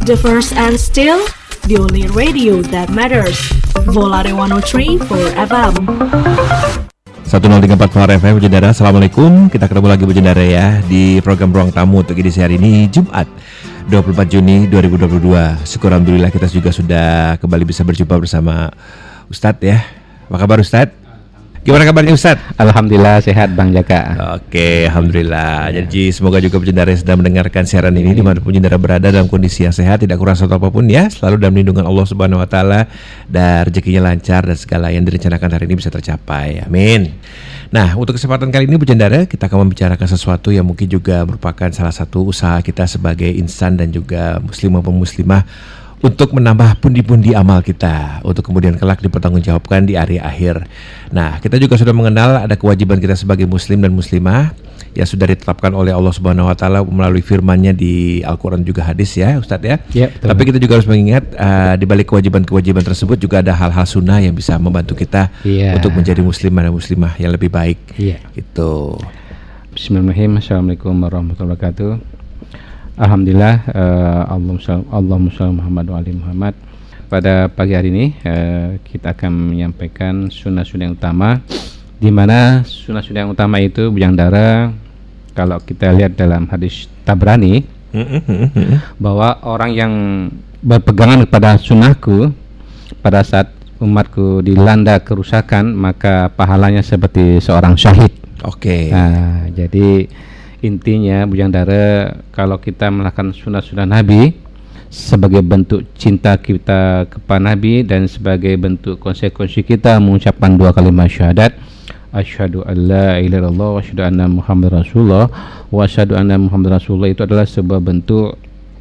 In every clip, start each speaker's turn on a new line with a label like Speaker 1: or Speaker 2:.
Speaker 1: The first and still the only radio that matters. Volare 103 for FM.
Speaker 2: 1034 Far FM Bujendara Assalamualaikum Kita ketemu lagi Bujendara ya Di program Ruang Tamu untuk edisi hari ini Jumat 24 Juni 2022 Syukur Alhamdulillah kita juga sudah kembali bisa berjumpa bersama Ustadz ya Apa kabar Ustadz? Gimana kabarnya Ustadz?
Speaker 3: Alhamdulillah sehat Bang Jaka.
Speaker 2: Oke, Alhamdulillah. Jadi semoga juga penjendara yang sedang mendengarkan siaran ini di mana pun penjendara berada dalam kondisi yang sehat, tidak kurang satu apa pun ya, selalu dalam lindungan Allah Subhanahu Wa Taala dan rezekinya lancar dan segala yang direncanakan hari ini bisa tercapai. Amin. Nah, untuk kesempatan kali ini penjendara kita akan membicarakan sesuatu yang mungkin juga merupakan salah satu usaha kita sebagai insan dan juga muslimah pemuslimah untuk menambah pundi-pundi amal kita untuk kemudian kelak dipertanggungjawabkan di hari akhir. Nah, kita juga sudah mengenal ada kewajiban kita sebagai muslim dan muslimah yang sudah ditetapkan oleh Allah Subhanahu wa taala melalui firman-Nya di Al-Qur'an juga hadis ya, Ustadz ya.
Speaker 3: Ya, betul.
Speaker 2: Tapi kita juga harus mengingat uh, di balik kewajiban-kewajiban tersebut juga ada hal-hal sunnah yang bisa membantu kita
Speaker 3: Iya.
Speaker 2: untuk menjadi muslim dan muslimah yang lebih baik.
Speaker 3: Iya.
Speaker 2: Gitu.
Speaker 3: Bismillahirrahmanirrahim. Assalamualaikum warahmatullahi wabarakatuh. Alhamdulillah Allahumma shalli Allahumma shalli Muhammad wa ali Muhammad. Pada pagi hari ini eh, kita akan menyampaikan sunnah-sunnah yang utama di mana sunnah-sunnah yang utama itu bujang darah kalau kita lihat dalam hadis Tabrani bahwa orang yang berpegangan kepada sunnahku pada saat umatku dilanda kerusakan maka pahalanya seperti seorang syahid.
Speaker 2: Oke.
Speaker 3: Nah, jadi intinya Bujang Dara kalau kita melakukan sunnah-sunnah Nabi sebagai bentuk cinta kita kepada Nabi dan sebagai bentuk konsekuensi kita mengucapkan dua kalimat syahadat asyhadu an la ilaha illallah wa asyhadu anna muhammad rasulullah wa asyhadu anna muhammad rasulullah itu adalah sebuah bentuk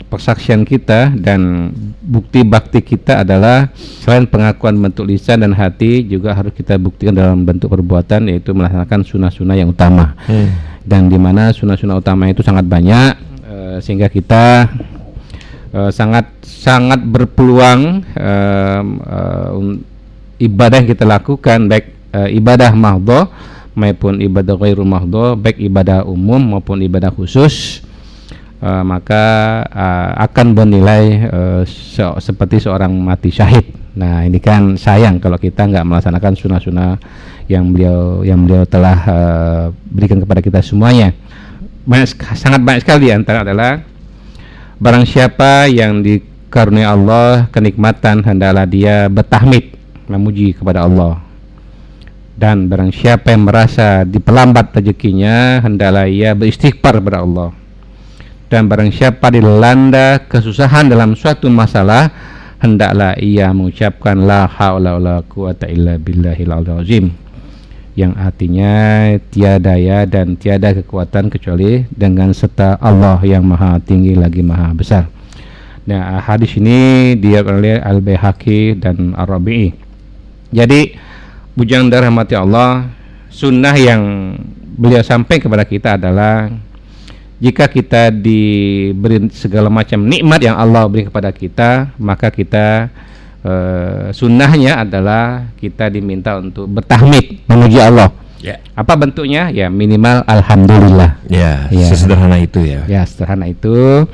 Speaker 3: persaksian kita dan bukti bakti kita adalah selain pengakuan bentuk lisan dan hati juga harus kita buktikan dalam bentuk perbuatan yaitu melaksanakan sunnah-sunnah yang utama
Speaker 2: Hmm.
Speaker 3: dan di mana sunnah-sunnah utama itu sangat banyak eh, sehingga kita eh, sangat sangat berpeluang eh, un- ibadah yang kita lakukan baik eh, ibadah mahdhah maupun ibadah ghairu mahdhah baik ibadah umum maupun ibadah khusus eh, maka eh, akan bernilai eh, se- seperti seorang mati syahid. Nah ini kan sayang kalau kita nggak melaksanakan sunnah-sunnah yang beliau yang beliau telah eh, berikan kepada kita semuanya. Banyak, sangat banyak sekali antara adalah barang siapa yang dikaruniai Allah kenikmatan hendaklah dia bertahmid memuji kepada Allah dan barang siapa yang merasa diperlambat rezekinya hendaklah ia beristighfar kepada Allah dan barang siapa dilanda kesusahan dalam suatu masalah hendaklah ia mengucapkan la haula wala quwata illa billahil azim yang artinya tiada daya dan tiada kekuatan kecuali dengan serta Allah yang maha tinggi lagi maha besar. Nah, hadis ini dia oleh Al-Baihaqi dan Ar-Rabi'i. Jadi bujang rahmati Allah, sunnah yang beliau sampaikan kepada kita adalah jika kita diberi segala macam nikmat yang Allah beri kepada kita, maka kita eh, sunnahnya adalah kita diminta untuk bertahmid memuji Allah.
Speaker 2: Ya.
Speaker 3: Apa bentuknya? Ya minimal alhamdulillah.
Speaker 2: Ya,
Speaker 3: Ya.
Speaker 2: sesederhana itu ya.
Speaker 3: Ya sederhana itu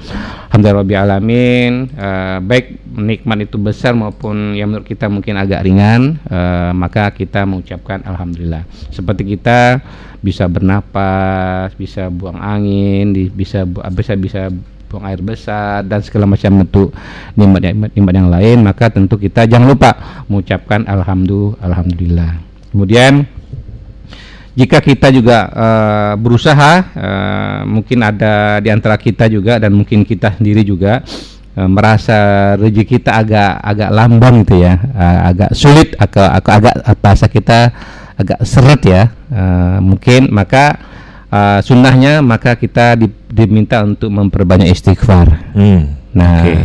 Speaker 3: Alhamdulillah Alamin Eh, Baik nikmat itu besar maupun yang menurut kita mungkin agak ringan eh, Maka kita mengucapkan Alhamdulillah Seperti kita bisa bernapas, bisa buang angin, di- bisa bisa bisa buang air besar dan segala macam bentuk nikmat nikmat yang lain maka tentu kita jangan lupa mengucapkan alhamdulillah alhamdulillah kemudian jika kita juga eh, berusaha eh, mungkin ada di antara kita juga dan mungkin kita sendiri juga eh, merasa rezeki kita agak agak lamban gitu ya eh, agak sulit agak agak, agak bahasa kita agak seret ya eh, mungkin maka eh, sunnahnya maka kita di- diminta untuk memperbanyak istighfar
Speaker 2: Hmm.
Speaker 3: Nah,
Speaker 2: Oke.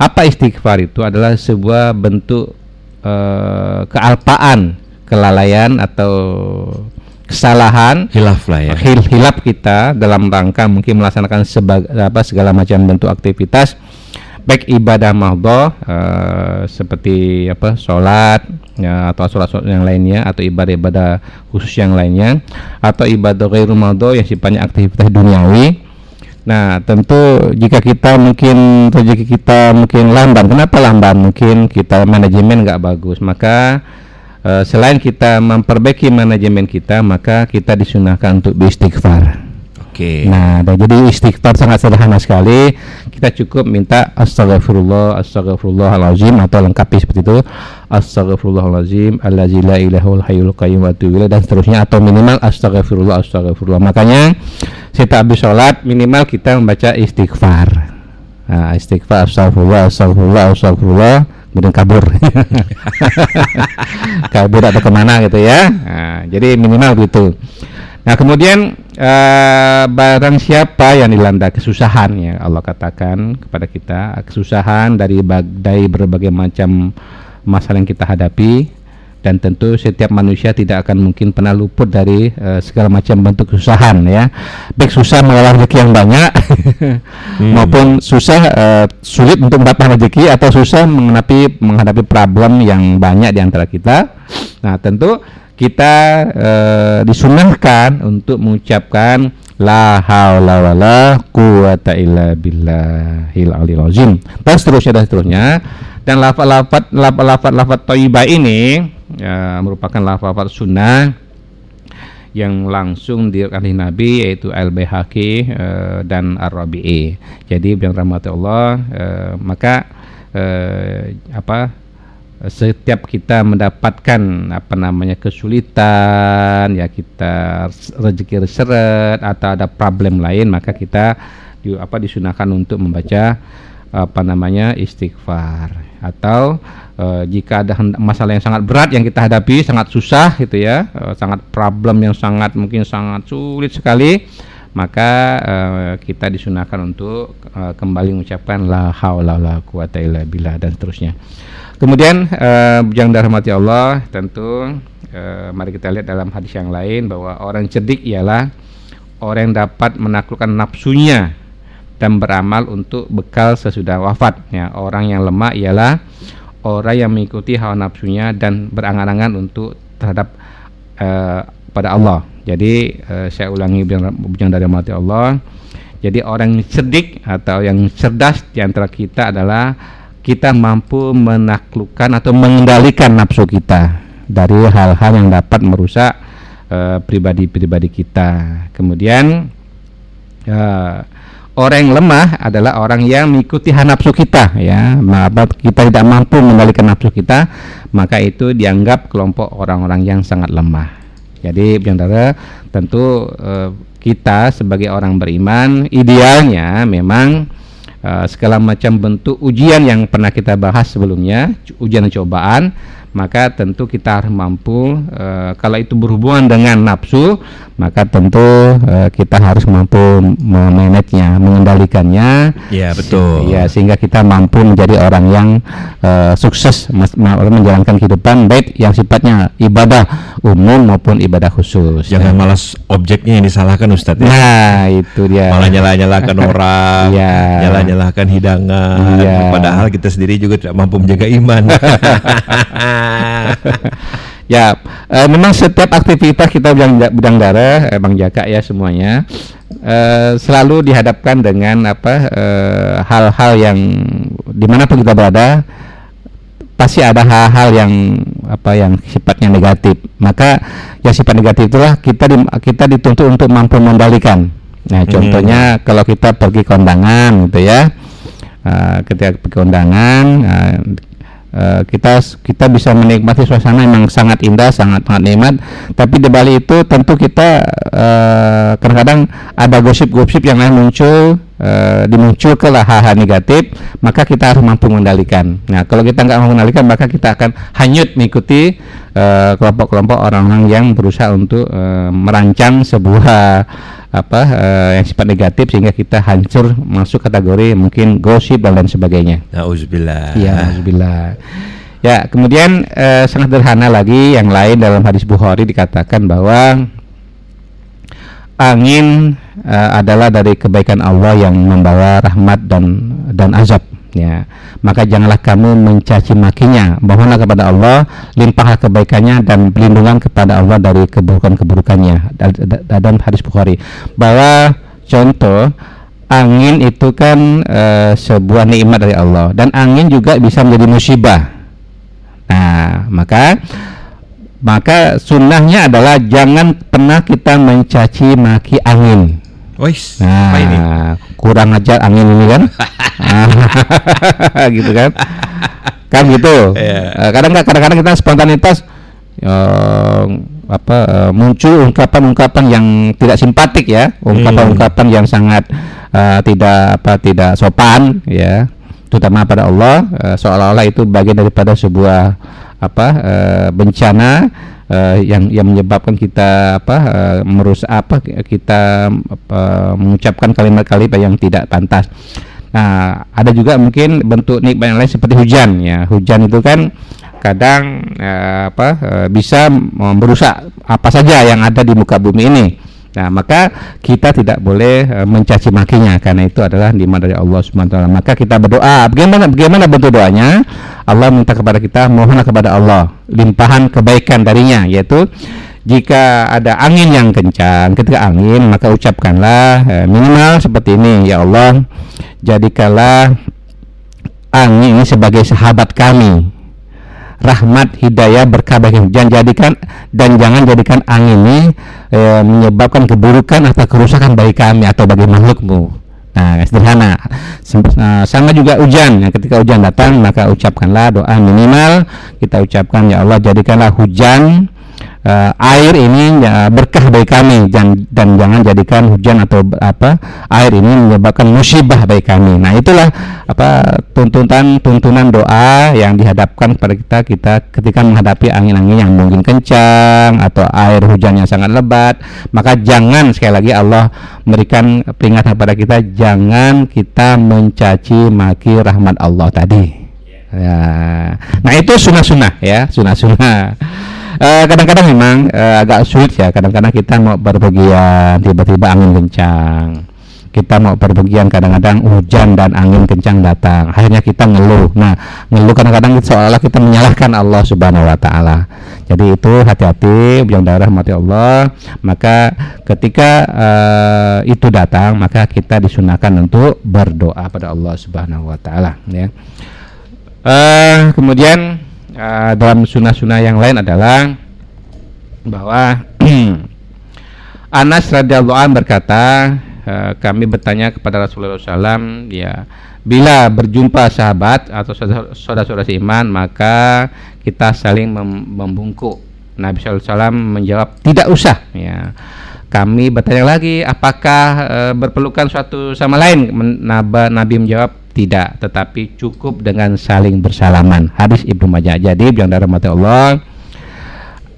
Speaker 3: apa istighfar itu adalah sebuah bentuk eh, kealpaan, kelalaian atau kesalahan
Speaker 2: Hilaf lah ya.
Speaker 3: hil hilap kita dalam rangka mungkin melaksanakan apa segala macam bentuk aktivitas baik ibadah mahdhah eh, seperti apa sholat ya, atau sholat, sholat yang lainnya atau ibadah-ibadah khusus yang lainnya atau ibadah ghairu mahdhah yang sifatnya aktivitas duniawi Nah, tentu jika kita mungkin rezeki kita mungkin lamban, kenapa lamban? Mungkin kita manajemen nggak bagus, maka uh, selain kita memperbaiki manajemen kita, maka kita disunahkan untuk beristighfar.
Speaker 2: Oke.
Speaker 3: Nah, dan jadi istighfar sangat sederhana sekali. Kita cukup minta astagfirullah, astagfirullahalazim atau lengkapi seperti itu. Astagfirullahalazim, allazi la ilahul hayyul qayyum wa dan seterusnya atau minimal astagfirullah, astagfirullah. Makanya setiap habis sholat minimal kita membaca istighfar. Nah, istighfar astagfirullah, astagfirullah, astagfirullah kemudian kabur. Kabur atau ke mana gitu ya. Nah, jadi minimal gitu Nah kemudian uh, barang siapa yang dilanda kesusahan ya Allah katakan kepada kita kesusahan dari dari berbagai macam masalah yang kita hadapi dan tentu setiap manusia tidak akan mungkin pernah luput dari uh, segala macam bentuk kesusahan ya. Baik susah mengolah rezeki yang banyak hmm. maupun susah uh, sulit untuk mendapatkan rezeki atau susah menghadapi menghadapi problem yang banyak di antara kita. Nah tentu kita uh, disunahkan untuk mengucapkan la haula wala quwata illa billahil aliyil azim. Dan seterusnya dan seterusnya. Dan lafaz-lafaz lafaz-lafaz lafaz thayyibah ini ya, merupakan lafaz sunnah yang langsung diriwayatkan Nabi yaitu Al-Baihaqi uh, dan Ar-Rabi'i. Jadi yang rahmat Allah uh, maka uh, apa setiap kita mendapatkan apa namanya kesulitan ya kita rezeki seret atau ada problem lain maka kita di, apa disunahkan untuk membaca apa namanya istighfar atau e, jika ada masalah yang sangat berat yang kita hadapi sangat susah gitu ya e, sangat problem yang sangat mungkin sangat sulit sekali maka e, kita disunahkan untuk e, kembali mengucapkan la haula la quwata illa billah dan seterusnya. Kemudian uh, yang Allah tentu uh, mari kita lihat dalam hadis yang lain bahwa orang cerdik ialah orang yang dapat menaklukkan nafsunya dan beramal untuk bekal sesudah wafat. Ya, orang yang lemah ialah orang yang mengikuti hawa nafsunya dan berangan-angan untuk terhadap uh, pada Allah. Jadi uh, saya ulangi yang dari mati Allah. Jadi orang yang cerdik atau yang cerdas di antara kita adalah kita mampu menaklukkan atau mengendalikan nafsu kita dari hal-hal yang dapat merusak eh, pribadi-pribadi uh, kita. Kemudian uh, orang yang lemah adalah orang yang mengikuti nafsu kita ya. Maka kita tidak mampu mengendalikan nafsu kita, maka itu dianggap kelompok orang-orang yang sangat lemah. Jadi tentu uh, kita sebagai orang beriman idealnya memang uh, segala macam bentuk ujian yang pernah kita bahas sebelumnya, ujian cobaan, maka tentu kita harus mampu uh, kalau itu berhubungan dengan nafsu maka tentu uh, kita harus mampu memanagenya mengendalikannya
Speaker 2: ya betul
Speaker 3: ya sehingga kita mampu menjadi orang yang uh, sukses menjalankan kehidupan baik yang sifatnya ibadah umum maupun ibadah khusus
Speaker 2: jangan ya. malas objeknya yang disalahkan Ustadz ya?
Speaker 3: nah itu dia
Speaker 2: malah nyalah-nyalahkan orang ya. nyalah-nyalahkan hidangan ya. padahal kita sendiri juga tidak mampu menjaga iman
Speaker 3: ya, e, memang setiap aktivitas kita bidang, bidang darah, eh, Bang Jaka ya semuanya e, selalu dihadapkan dengan apa hal-hal e, yang di mana pun kita berada pasti ada hal-hal yang apa yang sifatnya negatif. Maka yang sifat negatif itulah kita di, kita dituntut untuk mampu mengendalikan. Nah, hmm. contohnya kalau kita pergi kondangan gitu ya. Uh, ketika pergi kondangan uh, Uh, kita kita bisa menikmati suasana yang sangat indah, sangat sangat nikmat. Tapi di Bali itu tentu kita kadang kadang-kadang ada gosip-gosip yang lain muncul, uh, dimunculkanlah hal-hal negatif, maka kita harus mampu mengendalikan. Nah, kalau kita nggak mampu mengendalikan, maka kita akan hanyut mengikuti kelompok-kelompok uh, orang-orang yang berusaha untuk uh, merancang sebuah apa uh, yang sifat negatif sehingga kita hancur masuk kategori mungkin gosip dan lain sebagainya.
Speaker 2: Nauzubillah.
Speaker 3: Ya, nauzubillah. Ya, kemudian uh, sangat sederhana lagi yang lain dalam hadis Bukhari dikatakan bahwa angin uh, adalah dari kebaikan Allah yang membawa rahmat dan dan azab ya. Maka janganlah kamu mencaci makinya. Mohonlah kepada Allah limpahlah kebaikannya dan perlindungan kepada Allah dari keburukan-keburukannya. Dalam hadis Bukhari. Bahwa contoh angin itu kan uh, sebuah nikmat dari Allah. Dan angin juga bisa menjadi musibah. Nah, maka maka sunnahnya adalah jangan pernah kita mencaci maki angin.
Speaker 2: Wais,
Speaker 3: Nah,
Speaker 2: apa ini?
Speaker 3: kurang ajar angin ini kan, gitu kan, kan gitu.
Speaker 2: Iya.
Speaker 3: Eh, kadang kadang-kadang kita spontanitas eh, apa eh, muncul ungkapan-ungkapan yang tidak simpatik ya, ungkapan-ungkapan yang sangat eh, tidak apa tidak sopan ya, terutama pada Allah eh, seolah-olah itu bagian daripada sebuah apa eh, bencana eh, yang yang menyebabkan kita apa eh, merusak apa kita apa, mengucapkan kalimat-kalimat yang tidak pantas. Nah, ada juga mungkin bentuk nikmat yang lain seperti hujan ya. Hujan itu kan kadang eh, apa eh, bisa merusak apa saja yang ada di muka bumi ini. Nah, maka kita tidak boleh eh, mencaci makinya karena itu adalah nikmat dari Allah Subhanahu wa taala. Maka kita berdoa. Bagaimana bagaimana bentuk doanya? Allah minta kepada kita mohonlah kepada Allah limpahan kebaikan darinya yaitu jika ada angin yang kencang ketika angin maka ucapkanlah eh, minimal seperti ini ya Allah jadikanlah angin ini sebagai sahabat kami. Rahmat hidayah berkah bagi dan jadikan dan jangan jadikan angin ini eh, menyebabkan keburukan atau kerusakan bagi kami atau bagi makhlukmu nah sederhana. Nah, sama juga hujan. Yang ketika hujan datang maka ucapkanlah doa minimal. Kita ucapkan ya Allah jadikanlah hujan eh, air ini ya, berkah bagi kami dan dan jangan jadikan hujan atau apa air ini menyebabkan musibah bagi kami. Nah, itulah apa tuntutan tuntunan doa yang dihadapkan kepada kita kita ketika menghadapi angin-angin yang mungkin kencang atau air hujan yang sangat lebat, maka jangan sekali lagi Allah memberikan peringatan kepada kita jangan kita mencaci maki rahmat Allah tadi. Ya. Nah, itu sunnah-sunnah ya, sunnah-sunnah. Eh, kadang-kadang memang eh, agak sulit ya. Kadang-kadang kita mau berpergian tiba-tiba angin kencang. Kita mau berpergian kadang-kadang hujan dan angin kencang datang. Akhirnya kita ngeluh. Nah ngeluh kadang-kadang seolah-olah kita menyalahkan Allah subhanahu wa ta'ala. Jadi itu hati-hati yang darah mati Allah. Maka ketika eh, itu datang maka kita disunahkan untuk berdoa pada Allah subhanahu wa ta'ala ya. Eh, kemudian eh, dalam sunnah-sunnah yang lain adalah bahwa Anas radhiyallahu an berkata, eh, kami bertanya kepada Rasulullah SAW, ya bila berjumpa sahabat atau saudara- saudara-saudara seiman maka kita saling mem- membungkuk. Nabi SAW menjawab tidak usah. Ya kami bertanya lagi apakah eh, berpelukan suatu sama lain Nabi menjawab tidak tetapi cukup dengan saling bersalaman. Hadis Ibnu Majah. Jadi yang darah mati Allah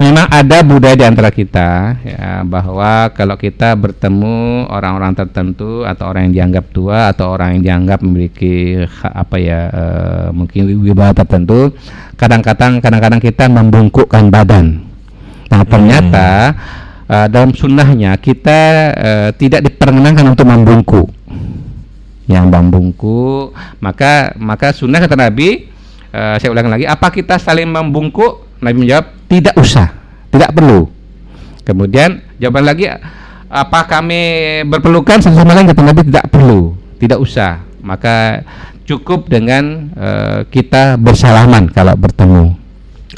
Speaker 3: memang ada budaya di antara kita ya, bahwa kalau kita bertemu orang-orang tertentu atau orang yang dianggap tua atau orang yang dianggap memiliki apa ya eh, mungkin wibawa tertentu kadang-kadang kadang-kadang kita membungkukkan badan. Nah ternyata eh, dalam sunnahnya kita eh, tidak diperkenankan untuk membungkuk yang membungkuk maka maka sunnah kata Nabi eh, saya ulang lagi apa kita saling membungkuk Nabi menjawab tidak usah tidak perlu kemudian jawaban lagi apa kami berpelukan satu sama lain kata Nabi tidak perlu tidak usah maka cukup dengan eh, kita bersalaman kalau bertemu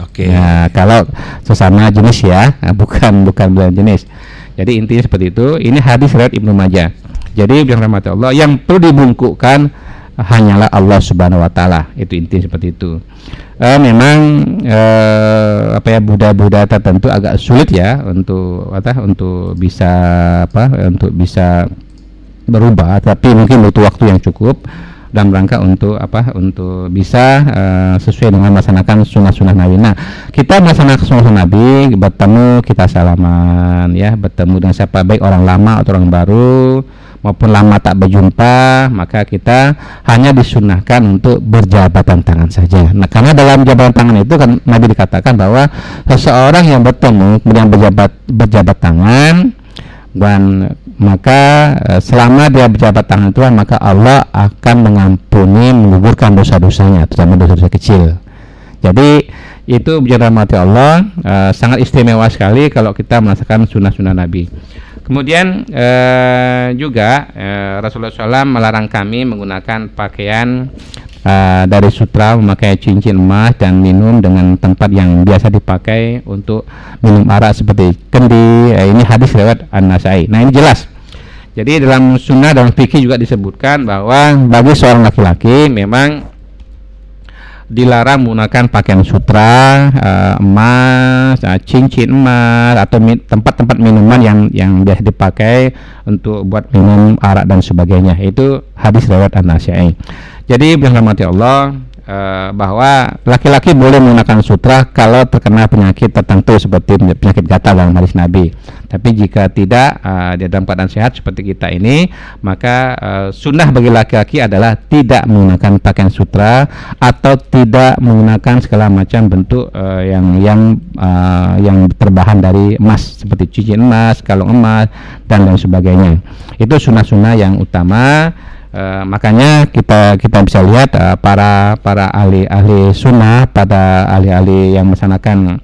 Speaker 2: Oke.
Speaker 3: Ya, kalau sesama jenis ya, nah, bukan bukan belahan jenis. Jadi intinya seperti itu. Ini hadis riwayat Ibnu Majah. Jadi yang rahmat Allah, yang perlu dibungkukkan hanyalah Allah Subhanahu wa taala. Itu intinya seperti itu. Eh, memang eh, apa ya budaya-budaya tertentu agak sulit ya untuk apa untuk bisa apa untuk bisa berubah tapi mungkin butuh waktu yang cukup dalam rangka untuk apa untuk bisa eh, sesuai dengan melaksanakan sunnah-sunnah Nabi. Nah, kita melaksanakan sunnah Nabi, bertemu kita salaman ya, bertemu dengan siapa baik orang lama atau orang baru maupun lama tak berjumpa, maka kita hanya disunahkan untuk berjabatan tangan saja. Nah, karena dalam jabatan tangan itu kan Nabi dikatakan bahwa seseorang yang bertemu kemudian berjabat berjabat tangan dan maka eh, selama dia berjabat tangan Tuhan maka Allah akan mengampuni menggugurkan dosa-dosanya terutama dosa-dosa kecil jadi itu bicara mati Allah eh, sangat istimewa sekali kalau kita merasakan sunnah-sunnah Nabi Kemudian eh, juga eh, Rasulullah SAW melarang kami menggunakan pakaian uh, dari sutra memakai cincin emas dan minum dengan tempat yang biasa dipakai untuk minum arak seperti kendi. Uh, ini hadis lewat An-Nasai. Nah, ini jelas. Jadi dalam sunnah dan fikih juga disebutkan bahwa bagi seorang laki-laki memang dilarang menggunakan pakaian sutra, uh, emas, uh, cincin emas atau tempat-tempat minuman yang yang biasa dipakai untuk buat minum arak dan sebagainya. Itu hadis lewat An-Nasa'i. Jadi dirahmati Allah uh, bahwa laki-laki boleh menggunakan sutra kalau terkena penyakit tertentu seperti penyakit gatal dalam hadis Nabi. Tapi jika tidak uh, dia dalam keadaan sehat seperti kita ini, maka uh, sunnah bagi laki-laki adalah tidak menggunakan pakaian sutra atau tidak menggunakan segala macam bentuk uh, yang yang uh, yang terbahan dari emas seperti cincin emas, kalung emas dan lain sebagainya. Itu sunnah-sunnah yang utama Uh, makanya kita kita bisa lihat uh, para para ahli-ahli sunnah pada ahli-ahli yang melaksanakan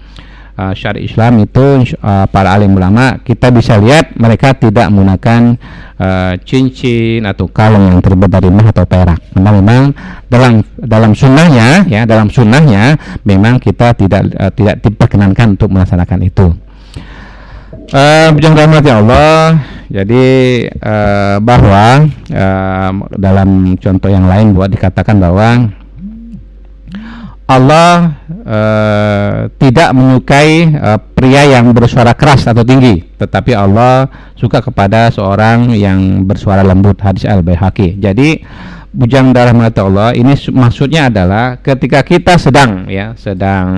Speaker 3: uh, syari Islam itu uh, para alim ulama kita bisa lihat mereka tidak menggunakan uh, cincin atau kalung yang terbuat dari emas atau perak. Karena memang dalam dalam sunnahnya ya dalam sunnahnya memang kita tidak uh, tidak diperkenankan untuk melaksanakan itu. Uh, rahmat Allah jadi uh, bahwa uh, dalam contoh yang lain buat dikatakan bahwa Allah uh, tidak menyukai uh, pria yang bersuara keras atau tinggi, tetapi Allah suka kepada seorang yang bersuara lembut. Hadis Al Baihaqi. Jadi bujang darah mata Allah ini maksudnya adalah ketika kita sedang ya sedang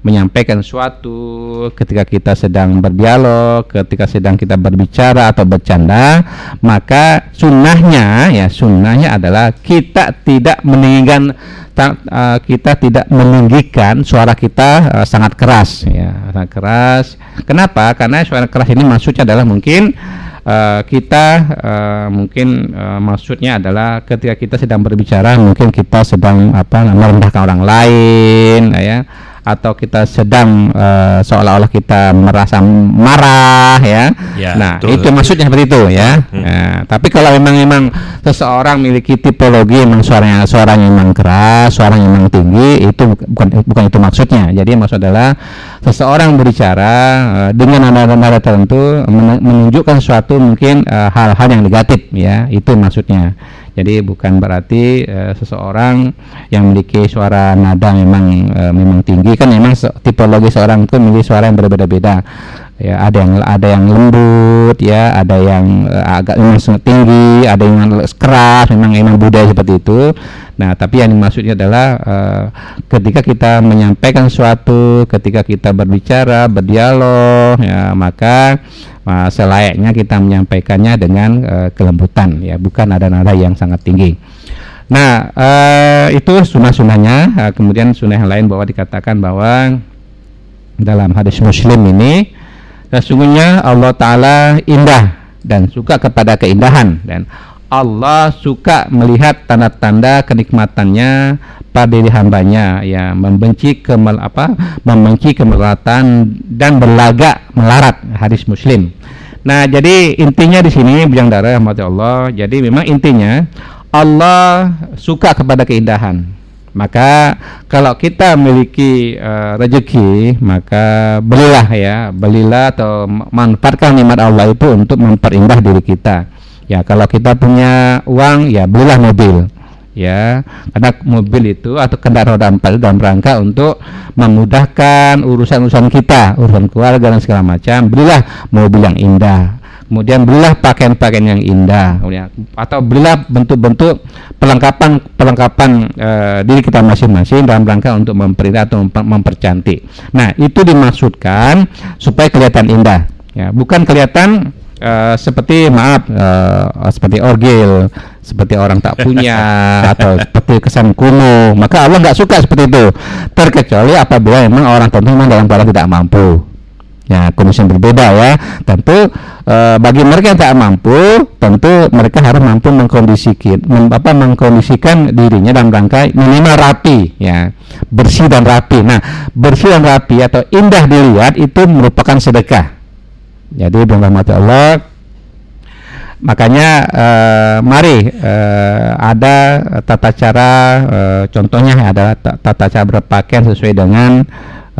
Speaker 3: menyampaikan suatu ketika kita sedang berdialog, ketika sedang kita berbicara atau bercanda, maka sunnahnya ya sunnahnya adalah kita tidak meninggikan uh, kita tidak meninggikan suara kita uh, sangat keras ya sangat keras. Kenapa? Karena suara keras ini maksudnya adalah mungkin Uh, kita uh, mungkin uh, maksudnya adalah ketika kita sedang berbicara mungkin kita sedang apa merendahkan orang lain ya atau kita sedang uh, seolah-olah kita merasa marah ya. ya nah, betul, itu maksudnya seperti itu ya. Hmm. Nah, tapi kalau memang memang seseorang memiliki tipologi memang suaranya suaranya memang keras, suaranya memang tinggi, itu bukan bukan itu maksudnya. Jadi maksud adalah seseorang berbicara uh, dengan nada-nada tertentu menunjukkan suatu mungkin eh, hal-hal uh, yang negatif ya, itu maksudnya. Jadi bukan berarti uh, seseorang yang memiliki suara nada memang uh, memang tinggi kan memang tipologi seorang itu memiliki suara yang berbeda-beda. Ya, ada yang ada yang lembut ya, ada yang uh, agak memang sangat tinggi, ada yang keras, memang memang budaya seperti itu. Nah, tapi yang maksudnya adalah uh, ketika kita menyampaikan suatu, ketika kita berbicara, berdialog, ya maka uh, selayaknya kita menyampaikannya dengan uh, kelembutan ya bukan nada-nada yang sangat tinggi nah uh, itu sunnah-sunnahnya uh, kemudian sunnah yang lain bahwa dikatakan bahwa dalam hadis muslim ini sesungguhnya Allah Ta'ala indah dan suka kepada keindahan. Dan Allah suka melihat tanda-tanda kenikmatannya pada diri hambanya. Ya membenci kemel apa membenci kemelatan dan berlagak melarat. Hadis muslim. Nah jadi intinya di sini bujang darah Allah. Jadi memang intinya Allah suka kepada keindahan maka kalau kita memiliki uh, rezeki maka belilah ya belilah atau manfaatkan nikmat Allah itu untuk memperindah diri kita. Ya kalau kita punya uang ya belilah mobil ya. Karena mobil itu atau kendaraan roda empat dalam rangka untuk memudahkan urusan-urusan kita urusan keluarga dan segala macam. Belilah mobil yang indah kemudian belilah pakaian-pakaian yang indah. Kemudian atau belilah bentuk-bentuk perlengkapan perlengkapan e, diri kita masing-masing dalam rangka untuk memperindah atau mempercantik. Nah itu dimaksudkan supaya kelihatan indah. Ya bukan kelihatan uh, seperti maaf uh, seperti orgil seperti orang tak punya atau seperti kesan kuno maka Allah nggak suka seperti itu. Terkecuali apabila memang orang tentu memang dalam keadaan tidak mampu ya kondisi yang berbeda ya. Tentu e, bagi mereka yang tak mampu tentu mereka harus mampu mengkondisikan mem, apa mengkondisikan dirinya dalam rangka minimal rapi ya. Bersih dan rapi. Nah bersih dan rapi atau indah dilihat itu merupakan sedekah. Jadi dirahmati Allah makanya uh, mari uh, ada tata cara uh, contohnya adalah tata cara berpakaian sesuai dengan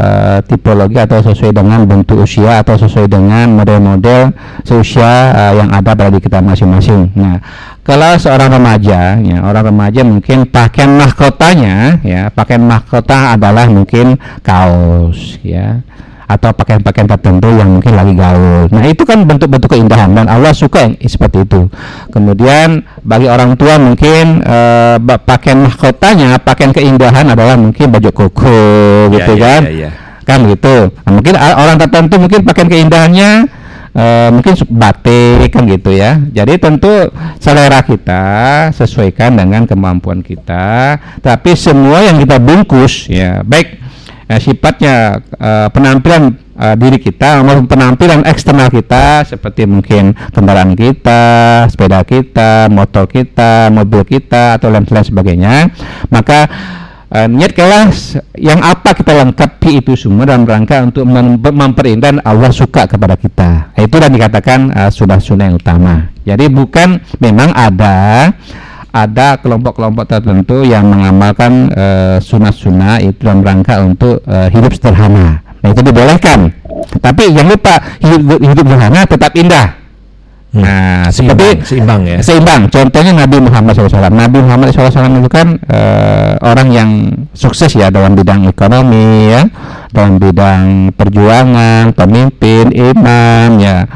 Speaker 3: uh, tipologi atau sesuai dengan bentuk usia atau sesuai dengan model-model seusia uh, yang ada pada kita masing-masing. Nah, kalau seorang remaja, ya orang remaja mungkin pakaian mahkotanya, ya pakaian mahkota adalah mungkin kaos, ya atau pakaian-pakaian tertentu yang mungkin lagi gaul. Nah, itu kan bentuk-bentuk keindahan dan Allah suka yang seperti itu. Kemudian bagi orang tua mungkin uh, pakaian mahkotanya, pakaian keindahan adalah mungkin baju koko ya, gitu ya, kan. Ya, ya. Kan gitu. Nah, mungkin orang tertentu mungkin pakaian keindahannya Uh, mungkin batik kan gitu ya. Jadi tentu selera kita sesuaikan dengan kemampuan kita. Tapi semua yang kita bungkus ya baik uh, sifatnya uh, penampilan uh, diri kita maupun penampilan eksternal kita seperti mungkin kendaraan kita, sepeda kita, motor kita, mobil kita atau lain-lain sebagainya, maka uh, niat kelas yang apa kita lengkapi itu semua dalam rangka untuk mem memperindah Allah suka kepada kita. Itu dan dikatakan uh, sudah sunnah yang utama. Jadi bukan memang ada ada kelompok-kelompok tertentu yang mengamalkan uh, sunnah-sunnah itu dalam rangka untuk uh, hidup sederhana. Nah itu dibolehkan. Tapi jangan lupa hidup, hidup sederhana tetap indah. Hmm. Nah, seimbang, seperti seimbang ya. Seimbang. Contohnya Nabi Muhammad SAW. Nabi Muhammad SAW itu kan uh, orang yang sukses ya dalam bidang ekonomi ya, dalam bidang perjuangan, pemimpin, imam ya,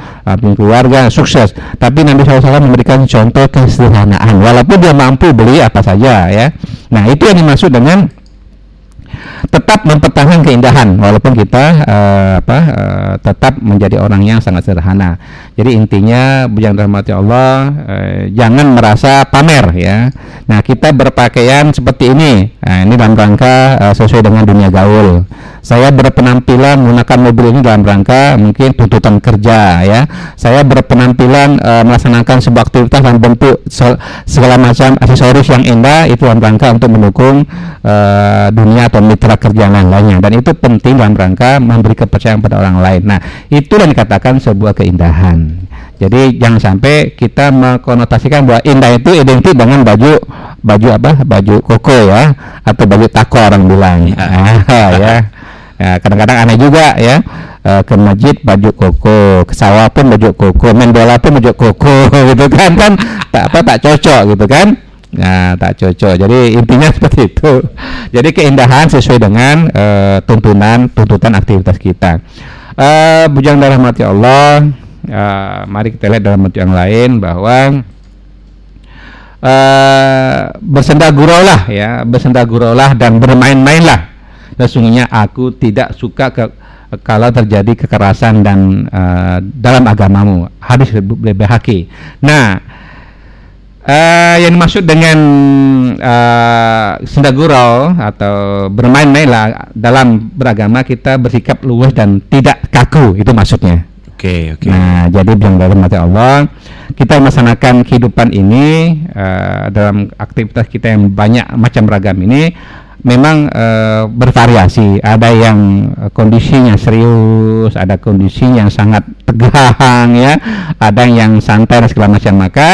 Speaker 3: keluarga sukses. Tapi Nabi SAW memberikan contoh kesederhanaan. Walaupun dia mampu beli apa saja ya. Nah itu yang dimaksud dengan tetap mempertahankan keindahan walaupun kita uh, apa uh, tetap menjadi orang yang sangat sederhana. Jadi intinya yang dirahmati Allah uh, jangan merasa pamer ya. Nah, kita berpakaian seperti ini. Nah, ini dalam rangka uh, sesuai dengan dunia gaul saya berpenampilan menggunakan mobil ini dalam rangka mungkin tuntutan kerja ya saya berpenampilan uh, melaksanakan sebuah aktivitas dalam bentuk segala macam aksesoris yang indah itu dalam rangka untuk mendukung uh, dunia atau mitra kerja lain lainnya dan itu penting dalam rangka memberi kepercayaan pada orang lain nah itu yang dikatakan sebuah keindahan jadi jangan sampai kita mengkonotasikan bahwa indah itu identik dengan baju baju apa? Baju koko ya atau baju tako orang bilang. Ya. Ya. Kadang-kadang aneh juga ya. Uh, ke masjid baju koko, ke sawah pun baju koko, main bola pun baju koko gitu kan kan tak apa tak cocok gitu kan. Nah, tak cocok. Jadi intinya seperti itu. Jadi keindahan sesuai dengan uh, tuntunan tuntutan aktivitas kita. Uh, bujang darah mati Allah. Uh, mari kita lihat dalam bentuk yang lain bahwa uh, bersenda gurau lah ya, bersenda gurau lah dan bermain-main lah sesungguhnya aku tidak suka ke kalau terjadi kekerasan dan uh, dalam agamamu hadis lebih haki. Nah, uh, yang dimaksud dengan uh, sendagurau atau bermain-main lah dalam beragama kita bersikap luwes dan tidak kaku itu maksudnya. Oke, okay, oke. Okay. Nah, jadi bilang dalam mati Allah, kita melaksanakan kehidupan ini uh, dalam aktivitas kita yang banyak macam ragam ini memang e, bervariasi. Ada yang kondisinya serius, ada kondisi yang sangat tegang ya, ada yang santai dan segala macam. Maka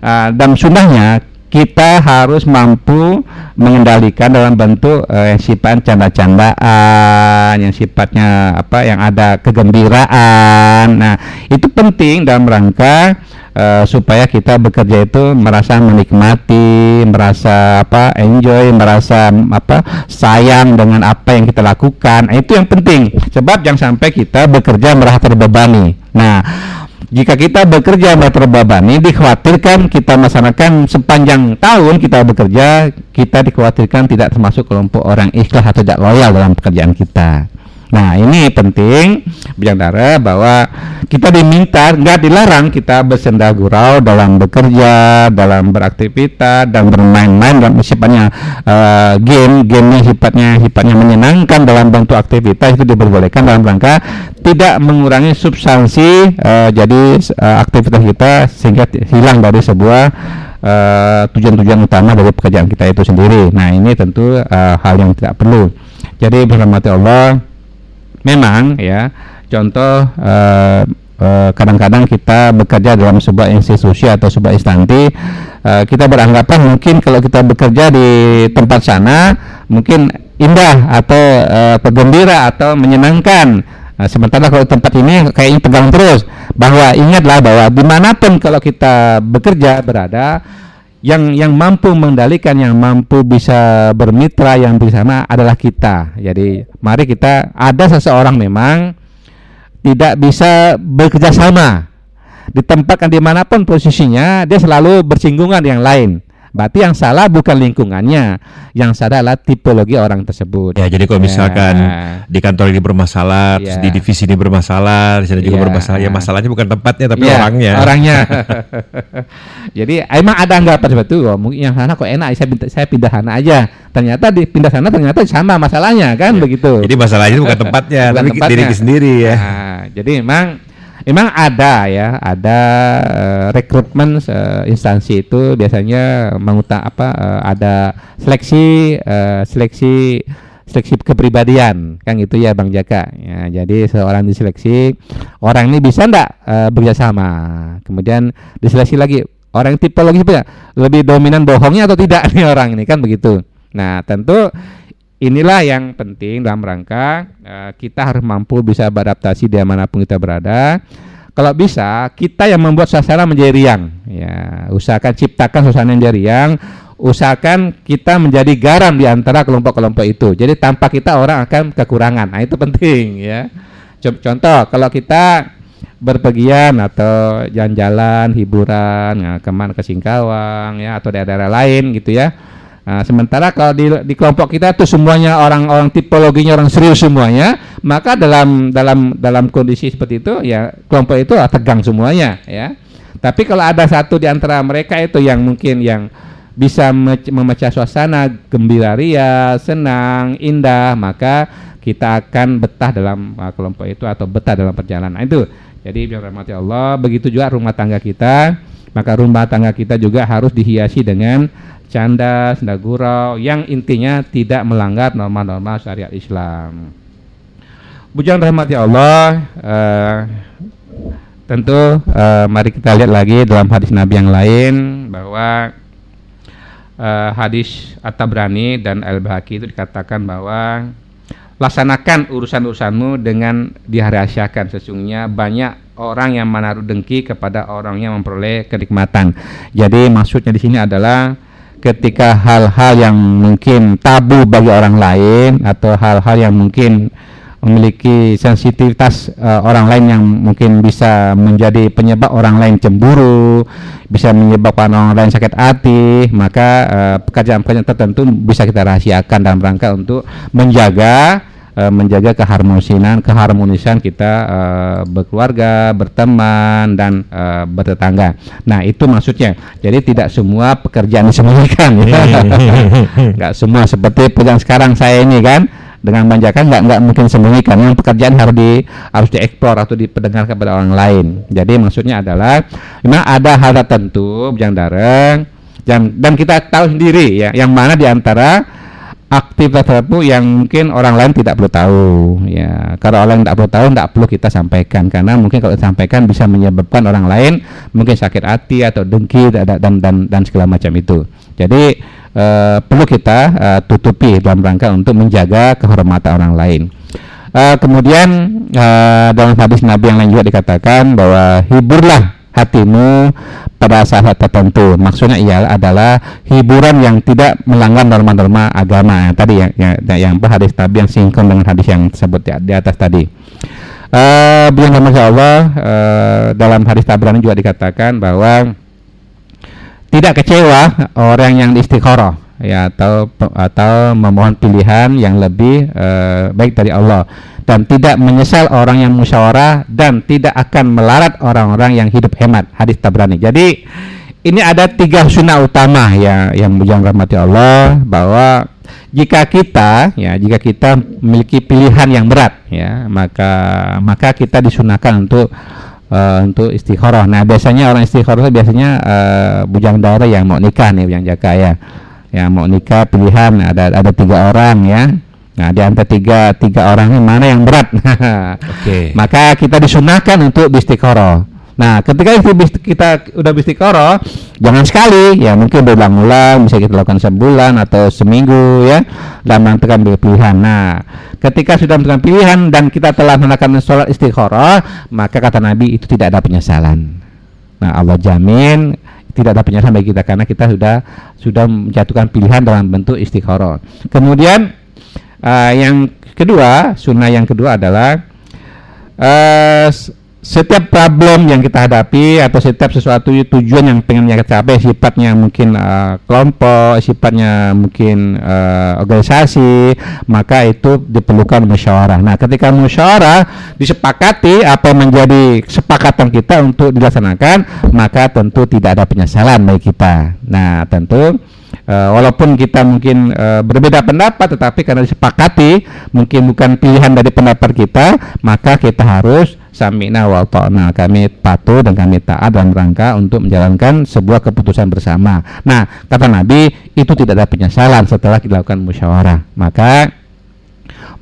Speaker 3: e, dalam sunnahnya kita harus mampu mengendalikan dalam bentuk e, yang sifat canda-candaan, yang sifatnya apa, yang ada kegembiraan. Nah, itu penting dalam rangka uh, supaya kita bekerja itu merasa menikmati, merasa apa enjoy, merasa apa sayang dengan apa yang kita lakukan. Nah, itu yang penting. Sebab jangan sampai kita bekerja merasa terbebani. Nah, jika kita bekerja merasa terbebani, dikhawatirkan kita melaksanakan sepanjang tahun kita bekerja, kita dikhawatirkan tidak termasuk kelompok orang ikhlas atau tidak loyal dalam pekerjaan kita. Nah ini penting bicara bahwa kita diminta nggak dilarang kita bersenda gurau dalam bekerja, dalam beraktivitas dan bermain-main dalam sifatnya uh, game, game yang sifatnya sifatnya menyenangkan dalam bentuk aktivitas itu diperbolehkan dalam rangka tidak mengurangi substansi uh, jadi uh, aktivitas kita sehingga hilang dari sebuah tujuan-tujuan uh, utama dari pekerjaan kita itu sendiri. Nah ini tentu uh, hal yang tidak perlu. Jadi berhormati Allah memang ya. Contoh uh, kadang-kadang kita bekerja dalam sebuah institusi atau sebuah instansi eh, kita beranggapan mungkin kalau kita bekerja di tempat sana mungkin indah atau bergembira atau menyenangkan. Nah, sementara kalau tempat ini kayaknya tegang terus. Bahwa ingatlah bahwa di mana pun kalau kita bekerja berada yang yang mampu mengendalikan yang mampu bisa bermitra yang bersama adalah kita. Jadi mari kita ada seseorang memang tidak bisa bekerja sama. Ditempatkan di mana pun posisinya dia selalu bersinggungan yang lain berarti yang salah bukan lingkungannya yang salah adalah tipologi orang tersebut
Speaker 2: Ya, jadi kalau misalkan
Speaker 3: Ya.
Speaker 2: di kantor ini bermasalah, terus
Speaker 3: Ya.
Speaker 2: di divisi ini bermasalah, di sana juga
Speaker 3: Ya.
Speaker 2: bermasalah. Ya masalahnya bukan tempatnya tapi
Speaker 3: Iya,
Speaker 2: orangnya.
Speaker 3: Orangnya. Jadi emang ada anggapan seperti itu. Oh, mungkin yang sana kok enak, saya pindah, saya pindah sana aja. Ternyata di pindah sana ternyata sama masalahnya kan begitu.
Speaker 2: Jadi masalahnya bukan tempatnya,
Speaker 3: Bukan
Speaker 2: tapi
Speaker 3: tempatnya.
Speaker 2: diri sendiri ya.
Speaker 3: Nah, jadi memang memang ada ya, ada eh, rekrutmen eh, instansi itu biasanya mengutak apa eh, ada seleksi eh, seleksi seleksi kepribadian kan gitu ya Bang Jaka. Ya, jadi seorang diseleksi orang ini bisa enggak eh, bekerjasama. Kemudian diseleksi lagi orang tipologi lebih dominan bohongnya atau tidak nih orang ini kan begitu. Nah, tentu inilah yang penting dalam rangka eh, kita harus mampu bisa beradaptasi di mana pun kita berada. Kalau bisa kita yang membuat suasana menjadi riang. Ya, usahakan ciptakan suasana yang riang. Usahakan kita menjadi garam di antara kelompok-kelompok itu. Jadi tanpa kita orang akan kekurangan. Nah, itu penting ya. Co- Contoh kalau kita berpergian atau jalan-jalan hiburan ya, ke mana ke Singkawang ya atau daerah-daerah lain gitu ya Nah, sementara kalau di, di kelompok kita tuh semuanya orang-orang tipologinya orang serius semuanya, maka dalam dalam dalam kondisi seperti itu ya kelompok itu tegang semuanya ya. Tapi kalau ada satu di antara mereka itu yang mungkin yang bisa me- memecah suasana gembira ria, senang, indah, maka kita akan betah dalam uh, kelompok itu atau betah dalam perjalanan. Nah, itu. Jadi biar rahmati Allah, begitu juga rumah tangga kita, maka rumah tangga kita juga harus dihiasi dengan canda, senda gurau yang intinya tidak melanggar norma-norma syariat Islam. Bujang rahmati Allah, eh, tentu eh, mari kita lihat lagi dalam hadis Nabi yang lain bahwa eh, hadis At-Tabrani dan Al-Bahaki itu dikatakan bahwa laksanakan urusan-urusanmu dengan dirahasiakan sesungguhnya banyak orang yang menaruh dengki kepada orang yang memperoleh kenikmatan. Jadi maksudnya di sini adalah ketika hal-hal yang mungkin tabu bagi orang lain atau hal-hal yang mungkin memiliki sensitivitas eh, orang lain yang mungkin bisa menjadi penyebab orang lain cemburu, bisa menyebabkan orang lain sakit hati, maka eh, pekerjaan-pekerjaan tertentu bisa kita rahasiakan dalam rangka untuk menjaga eh, menjaga keharmonisan keharmonisan kita eh, berkeluarga, berteman dan eh, bertetangga. Nah, itu maksudnya. Jadi tidak semua pekerjaan disembunyikan ya. Enggak semua seperti pekerjaan sekarang saya ini kan dengan manjakan nggak nggak mungkin sembunyikan yang pekerjaan harus di harus dieksplor atau diperdengarkan kepada orang lain jadi maksudnya adalah memang ada hal tertentu yang dareng dan dan kita tahu sendiri ya yang mana di antara aktivitas tertentu yang mungkin orang lain tidak perlu tahu ya. Kalau orang lain tidak perlu tahu tidak perlu kita sampaikan. Karena mungkin kalau disampaikan bisa menyebabkan orang lain mungkin sakit hati atau dengki dan dan dan, dan segala macam itu. Jadi eh, perlu kita eh, tutupi dalam rangka untuk menjaga kehormatan orang lain. Eh, kemudian eh, dalam hadis Nabi yang lain juga dikatakan bahwa hiburlah hatimu pada saat tertentu. Maksudnya ialah adalah hiburan yang tidak melanggar norma-norma agama. Tadi yang yang, yang hadis Nabi yang sinkron dengan hadis yang disebut di, di atas tadi. Uh, Masya Allah eh, dalam hadis Tabrani juga dikatakan bahwa tidak kecewa orang yang istikharah ya atau atau memohon pilihan yang lebih eh, baik dari Allah dan tidak menyesal orang yang musyawarah dan tidak akan melarat orang-orang yang hidup hemat hadis Tabrani jadi ini ada tiga sunnah utama ya yang yang rahmati Allah bahwa jika kita ya jika kita memiliki pilihan yang berat ya maka maka kita disunahkan untuk uh, untuk istikharah. Nah, biasanya orang istikharah biasanya uh, bujang daerah yang mau nikah nih bujang jaka ya. Yang mau nikah pilihan ada ada tiga orang ya. Nah, di antara tiga tiga orang ini mana yang berat?
Speaker 2: Oke.
Speaker 3: Maka kita disunahkan untuk istiqoroh. Nah, ketika itu kita udah istiqoroh, jangan sekali, ya mungkin berulang-ulang, bisa kita lakukan sebulan atau seminggu ya, dalam menentukan pilihan. Nah, ketika sudah menentukan pilihan dan kita telah melakukan sholat istiqoroh, maka kata Nabi itu tidak ada penyesalan. Nah, Allah jamin tidak ada penyesalan bagi kita karena kita sudah sudah menjatuhkan pilihan dalam bentuk istiqoroh. Kemudian eh, yang kedua, sunnah yang kedua adalah s- setiap problem yang kita hadapi atau setiap sesuatu tujuan yang pengen kita capai sifatnya mungkin eh, kelompok, sifatnya mungkin eh, organisasi, maka itu diperlukan musyawarah. Nah, ketika musyawarah disepakati apa menjadi kesepakatan kita untuk dilaksanakan, maka tentu tidak ada penyesalan bagi kita. Nah, tentu Eh, walaupun kita mungkin eh, berbeda pendapat tetapi karena disepakati mungkin bukan pilihan dari pendapat kita maka kita harus sami'na wa ta'na. Kami patuh dan kami taat dalam rangka untuk menjalankan sebuah keputusan bersama. Nah kata Nabi itu tidak ada penyesalan setelah dilakukan musyawarah. Maka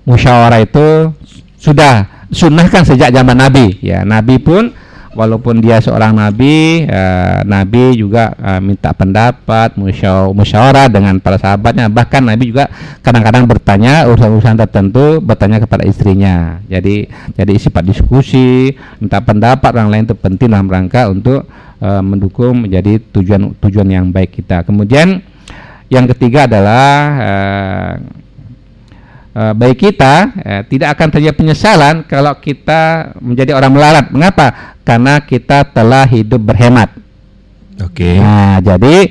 Speaker 3: musyawarah itu sudah sunnahkan sejak zaman Nabi. Ya Nabi pun walaupun dia seorang nabi eh, nabi juga eh, minta pendapat musyaw- musyawarah dengan para sahabatnya. Bahkan nabi juga kadang-kadang bertanya urusan-urusan tertentu bertanya kepada istrinya. Jadi jadi sifat diskusi minta pendapat orang lain itu penting dalam rangka untuk eh, mendukung menjadi tujuan tujuan yang baik kita. Kemudian yang ketiga adalah eh, eh, baik kita eh, tidak akan terjadi penyesalan kalau kita menjadi orang melarat. Mengapa? Karena kita telah hidup berhemat.
Speaker 2: Oke.
Speaker 3: Nah, jadi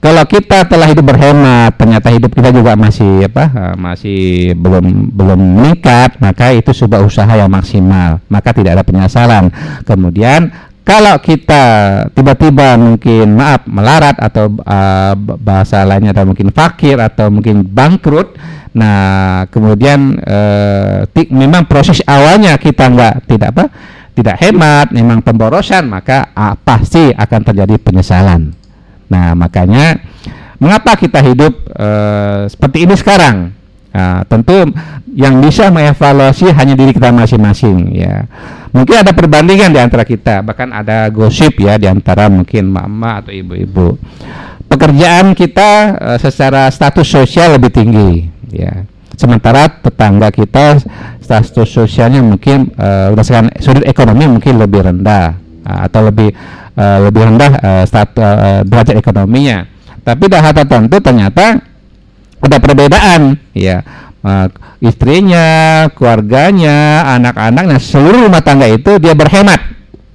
Speaker 3: kalau kita telah hidup berhemat, ternyata hidup kita juga masih apa? eh, masih belum belum meningkat, maka itu sebuah usaha yang maksimal. Maka tidak ada penyesalan. Kemudian kalau kita tiba-tiba mungkin maaf melarat atau eh, bahasa lainnya atau mungkin fakir atau mungkin bangkrut, nah kemudian ti- memang proses awalnya kita nggak tidak apa tidak hemat, memang pemborosan, maka ah, pasti akan terjadi penyesalan. Nah, makanya mengapa kita hidup eh, seperti ini sekarang? Nah, tentu yang bisa mengevaluasi hanya diri kita masing-masing ya. Mungkin ada perbandingan di antara kita, bahkan ada gosip ya di antara mungkin mama atau ibu-ibu. Pekerjaan kita eh, secara status sosial lebih tinggi ya. Sementara tetangga kita status sosialnya mungkin eh, berdasarkan sudut ekonomi mungkin lebih rendah ah, atau lebih eh, lebih rendah eh, stat- eh, derajat ekonominya. Tapi dah tertentu ternyata ada perbedaan. Ya Eh, istrinya, keluarganya, anak-anaknya, seluruh rumah tangga itu dia berhemat,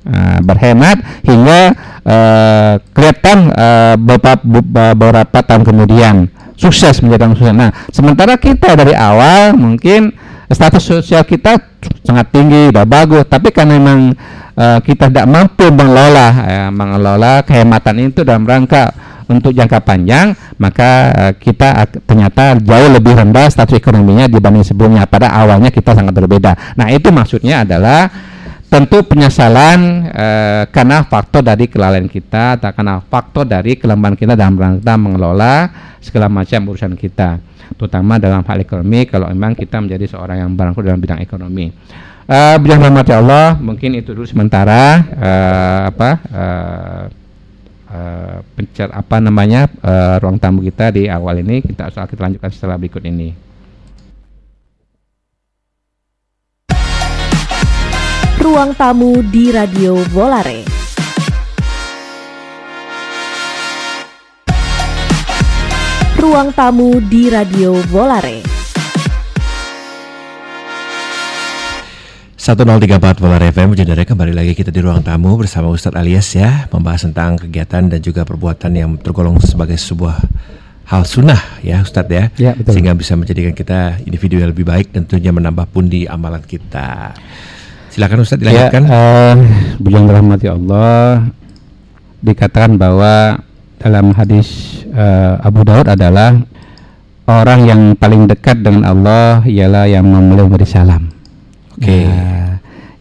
Speaker 3: Nah, berhemat hingga eh, kelihatan eh, beberapa, beberapa tahun kemudian. Sukses menjadi orang sukses. Nah, sementara kita dari awal mungkin status sosial kita sangat tinggi, udah bagus, tapi karena memang eh, kita tidak mampu mengelola, eh, mengelola kehematan itu dalam rangka untuk jangka panjang, maka eh, kita ternyata jauh lebih rendah status ekonominya dibanding sebelumnya. Pada awalnya kita sangat berbeda. Nah, itu maksudnya adalah tentu penyesalan eh, karena faktor dari kelalaian kita atau karena faktor dari kelemahan kita dalam rangka mengelola segala macam urusan kita, terutama dalam hal ekonomi. Kalau memang kita menjadi seorang yang barangkali dalam bidang ekonomi. Eh bidang rahmati Allah, mungkin itu dulu sementara eh, apa eh, eh, pencer apa namanya eh, ruang tamu kita di awal ini kita soal kita lanjutkan setelah berikut ini.
Speaker 1: Ruang tamu di Radio Volare. Ruang tamu di Radio Volare.
Speaker 2: 1034 Polar FM Jendera kembali lagi kita di ruang tamu bersama Ustadz Alias ya membahas tentang kegiatan dan juga perbuatan yang tergolong sebagai sebuah hal sunnah ya Ustadz ya,
Speaker 3: Ya, betul.
Speaker 2: sehingga bisa menjadikan kita individu yang lebih baik tentunya menambah pundi amalan kita. Silakan Ustadz dilanjutkan.
Speaker 3: Ya, eh, beliau dirahmati Allah dikatakan bahwa dalam hadis eh, Abu Daud adalah orang yang paling dekat dengan Allah ialah yang memulai memberi salam.
Speaker 2: Oke.
Speaker 3: Nah,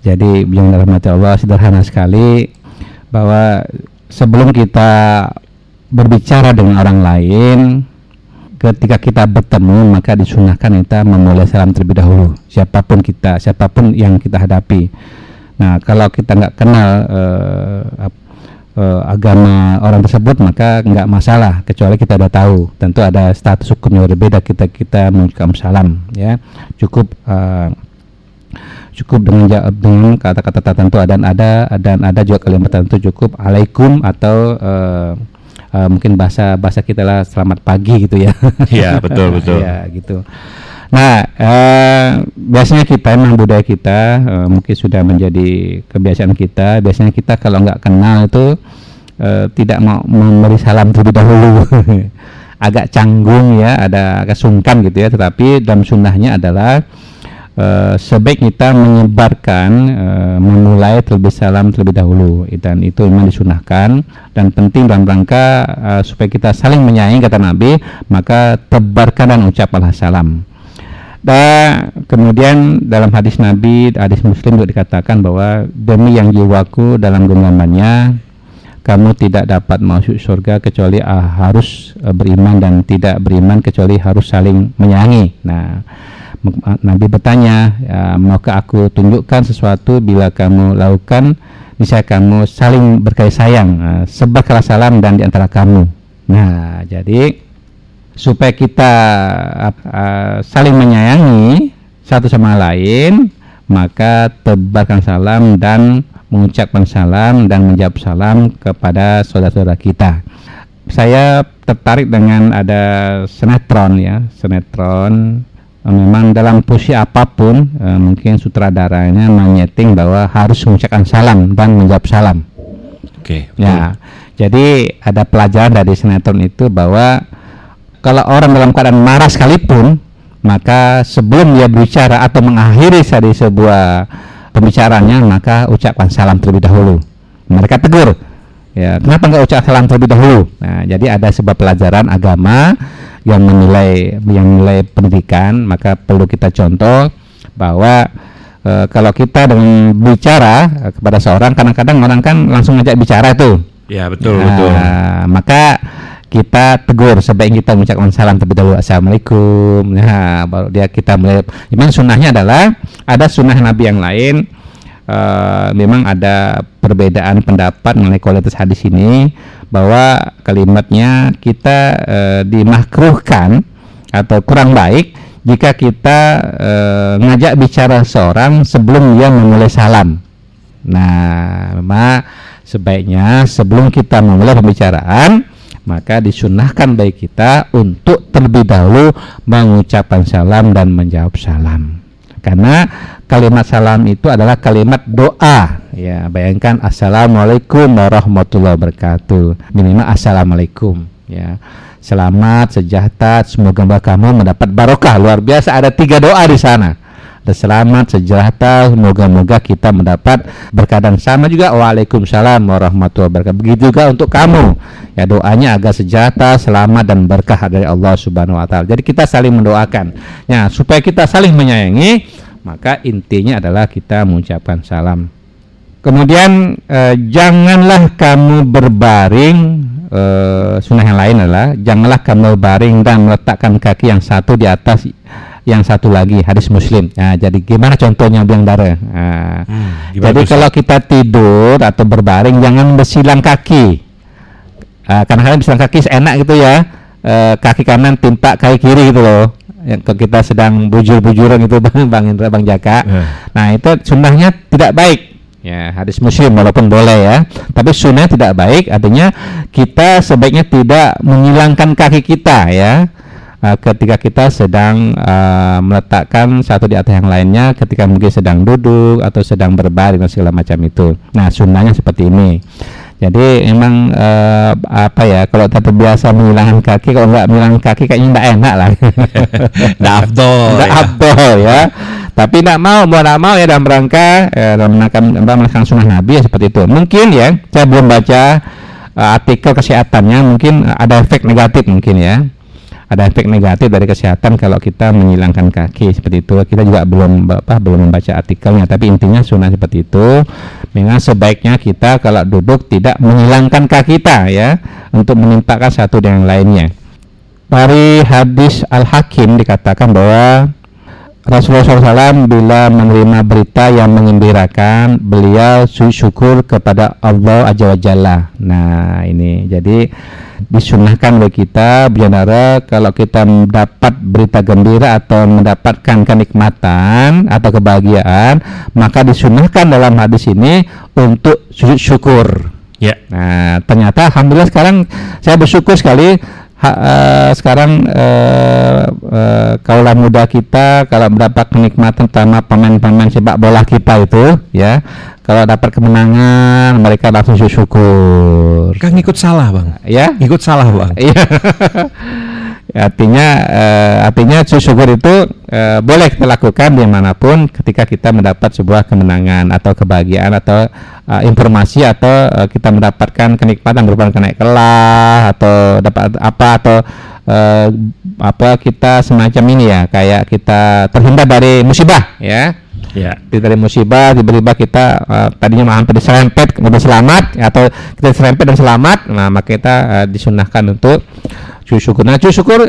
Speaker 3: jadi beliau dirahmati Allah sederhana sekali bahwa sebelum kita berbicara dengan orang lain ketika kita bertemu maka disunahkan kita memulai salam terlebih dahulu. Siapa pun kita siapa pun yang kita hadapi. Nah kalau kita nggak kenal uh, uh, agama orang tersebut maka nggak masalah kecuali kita udah tahu. Tentu ada status hukum yang berbeda kita kita mengucapkan salam ya. Cukup uh, cukup dengan dengan kata-kata tertentu dan ada dan ada juga kalimat tertentu cukup alaikum atau uh, uh, mungkin bahasa bahasa kita lah selamat pagi gitu ya.
Speaker 2: Iya betul betul.
Speaker 3: ya gitu. Nah uh, biasanya kita memang budaya kita uh, mungkin sudah menjadi kebiasaan kita. Biasanya kita kalau nggak kenal itu uh, tidak mau memberi salam terlebih dahulu. agak canggung ya, ada agak sungkan gitu ya. Tetapi dalam sunnahnya adalah uh, sebaik kita menyebarkan uh, memulai terlebih salam terlebih dahulu dan itu memang disunahkan dan penting dalam rangka uh, supaya kita saling menyayangi kata Nabi maka tebarkan dan ucapkanlah salam dan kemudian dalam hadis Nabi hadis Muslim juga dikatakan bahwa demi yang jiwaku dalam genggamannya kamu tidak dapat masuk surga kecuali uh, harus uh, beriman dan tidak beriman kecuali harus saling menyayangi. Nah, Nabi bertanya, ya, maukah aku tunjukkan sesuatu bila kamu lakukan, bisa kamu saling berkait sayang, sebarkanlah salam dan di antara kamu. Nah, jadi supaya kita uh, saling menyayangi satu sama lain, maka tebarkan salam dan mengucapkan salam dan menjawab salam kepada saudara-saudara kita. Saya tertarik dengan ada sinetron ya, sinetron Eh, memang dalam posisi apa pun uh, mungkin sutradaranya menyeting bahwa harus mengucapkan salam dan menjawab salam.
Speaker 2: Oke. Okay,
Speaker 3: ya. Jadi ada pelajaran dari sinetron itu bahwa kalau orang dalam keadaan marah sekalipun maka sebelum dia berbicara atau mengakhiri dari sebuah pembicaraannya maka ucapkan salam terlebih dahulu. Mereka tegur. Ya, kenapa enggak ucap salam terlebih dahulu? Nah, jadi ada sebuah pelajaran agama yang menilai yang menilai pendidikan maka perlu kita contoh bahwa e, kalau kita dengan bicara e, kepada seorang kadang-kadang orang kan langsung ngajak bicara itu
Speaker 2: ya betul
Speaker 3: nah,
Speaker 2: betul.
Speaker 3: maka kita tegur sebaiknya kita mengucapkan salam terlebih dahulu assalamualaikum. Nah baru dia kita mulai memang sunnahnya adalah ada sunnah nabi yang lain uh, memang ada perbedaan pendapat mengenai kualitas hadis ini bahwa kalimatnya kita e, dimakruhkan atau kurang baik jika kita e, ngajak bicara seorang sebelum dia memulai salam. Nah, memang sebaiknya sebelum kita memulai pembicaraan maka disunahkan bagi kita untuk terlebih dahulu mengucapkan salam dan menjawab salam karena kalimat salam itu adalah kalimat doa. Ya bayangkan assalamualaikum warahmatullahi wabarakatuh. Minimal assalamualaikum. Ya selamat sejahtera semoga kamu mendapat barokah. Luar biasa ada tiga doa di sana. Ada selamat sejahtera semoga-moga kita mendapat berkah. Dan sama juga waalaikumsalam warahmatullahi wabarakatuh. Begitu juga untuk kamu. Ya doanya agar sejahtera selamat dan berkah dari Allah subhanahu wa taala. Jadi kita saling mendoakan. Ya supaya kita saling menyayangi maka intinya adalah kita mengucapkan salam. Kemudian eh, janganlah kamu berbaring eh, sunnah yang lain adalah janganlah kamu berbaring dan meletakkan kaki yang satu di atas yang satu lagi hadis muslim. Nah, jadi gimana contohnya bilang darah? Nah, hmm, jadi bisa? kalau kita tidur atau berbaring jangan bersilang kaki. Uh, karena kalian bersilang kaki enak gitu ya. Uh, kaki kanan timpa kaki kiri gitu loh yang kita sedang bujur-bujuran itu bang bang Indra bang Jaka. Yeah. nah itu sunnahnya tidak baik. Ya hadis muslim walaupun boleh ya tapi sunnah tidak baik. Artinya kita sebaiknya tidak menghilangkan kaki kita ya. Uh, ketika kita sedang uh, meletakkan satu di atas yang lainnya ketika mungkin sedang duduk atau sedang berbaring dan segala macam itu. Nah sunnahnya seperti ini jadi emang uh, apa ya kalau tak terbiasa menghilangkan kaki kalau nggak menghilangkan kaki kayaknya nggak enak lah.
Speaker 2: Nggak abdol
Speaker 3: nggak ya. abdol ya. Tapi tidak mau mau tidak mau ya dalam rangka ya, dalam rangka melaksanakan sunnah nabi ya seperti itu. Mungkin ya saya belum baca uh, artikel kesehatannya mungkin ada efek negatif mungkin ya ada efek negatif dari kesehatan kalau kita menghilangkan kaki seperti itu. Kita juga belum apa belum membaca artikelnya. Tapi intinya sunnah seperti itu. Memang sebaiknya kita kalau duduk tidak menghilangkan kaki kita ya untuk menimpakan satu dengan lainnya. Dari hadis Al Hakim dikatakan bahwa Rasulullah SAW bila menerima berita yang mengembirakan, beliau syukur kepada Allah Azza. Nah, ini. Jadi disunahkan bagi kita biara kalau kita mendapat berita gembira atau mendapatkan kenikmatan atau kebahagiaan, maka disunahkan dalam hadis ini untuk sujud syukur.
Speaker 2: Ya.
Speaker 3: Nah, ternyata alhamdulillah sekarang saya bersyukur sekali ha, uh, sekarang uh, uh, kaulah muda kita kalau mendapat kenikmatan terutama pemain-pemain sepak bola kita itu ya kalau dapat kemenangan mereka langsung syukur
Speaker 2: Kan ngikut salah bang.
Speaker 3: ya
Speaker 2: Ngikut salah bang.
Speaker 3: Iya. artinya eh, artinya syukur itu eh, boleh kita lakukan di mana pun ketika kita mendapat sebuah kemenangan atau kebahagiaan atau eh, informasi atau eh, kita mendapatkan kenikmatan berupa naik kelas atau dapat apa atau eh, apa kita semacam ini ya kayak kita terhindar dari musibah ya
Speaker 2: Ya.
Speaker 3: dari musibah tiba-tiba kita eh, tadinya hampir diserempet kemudian selamat atau kita diserempet dan selamat nah maka kita eh, disunahkan untuk sujud syukur. Nah sujud syukur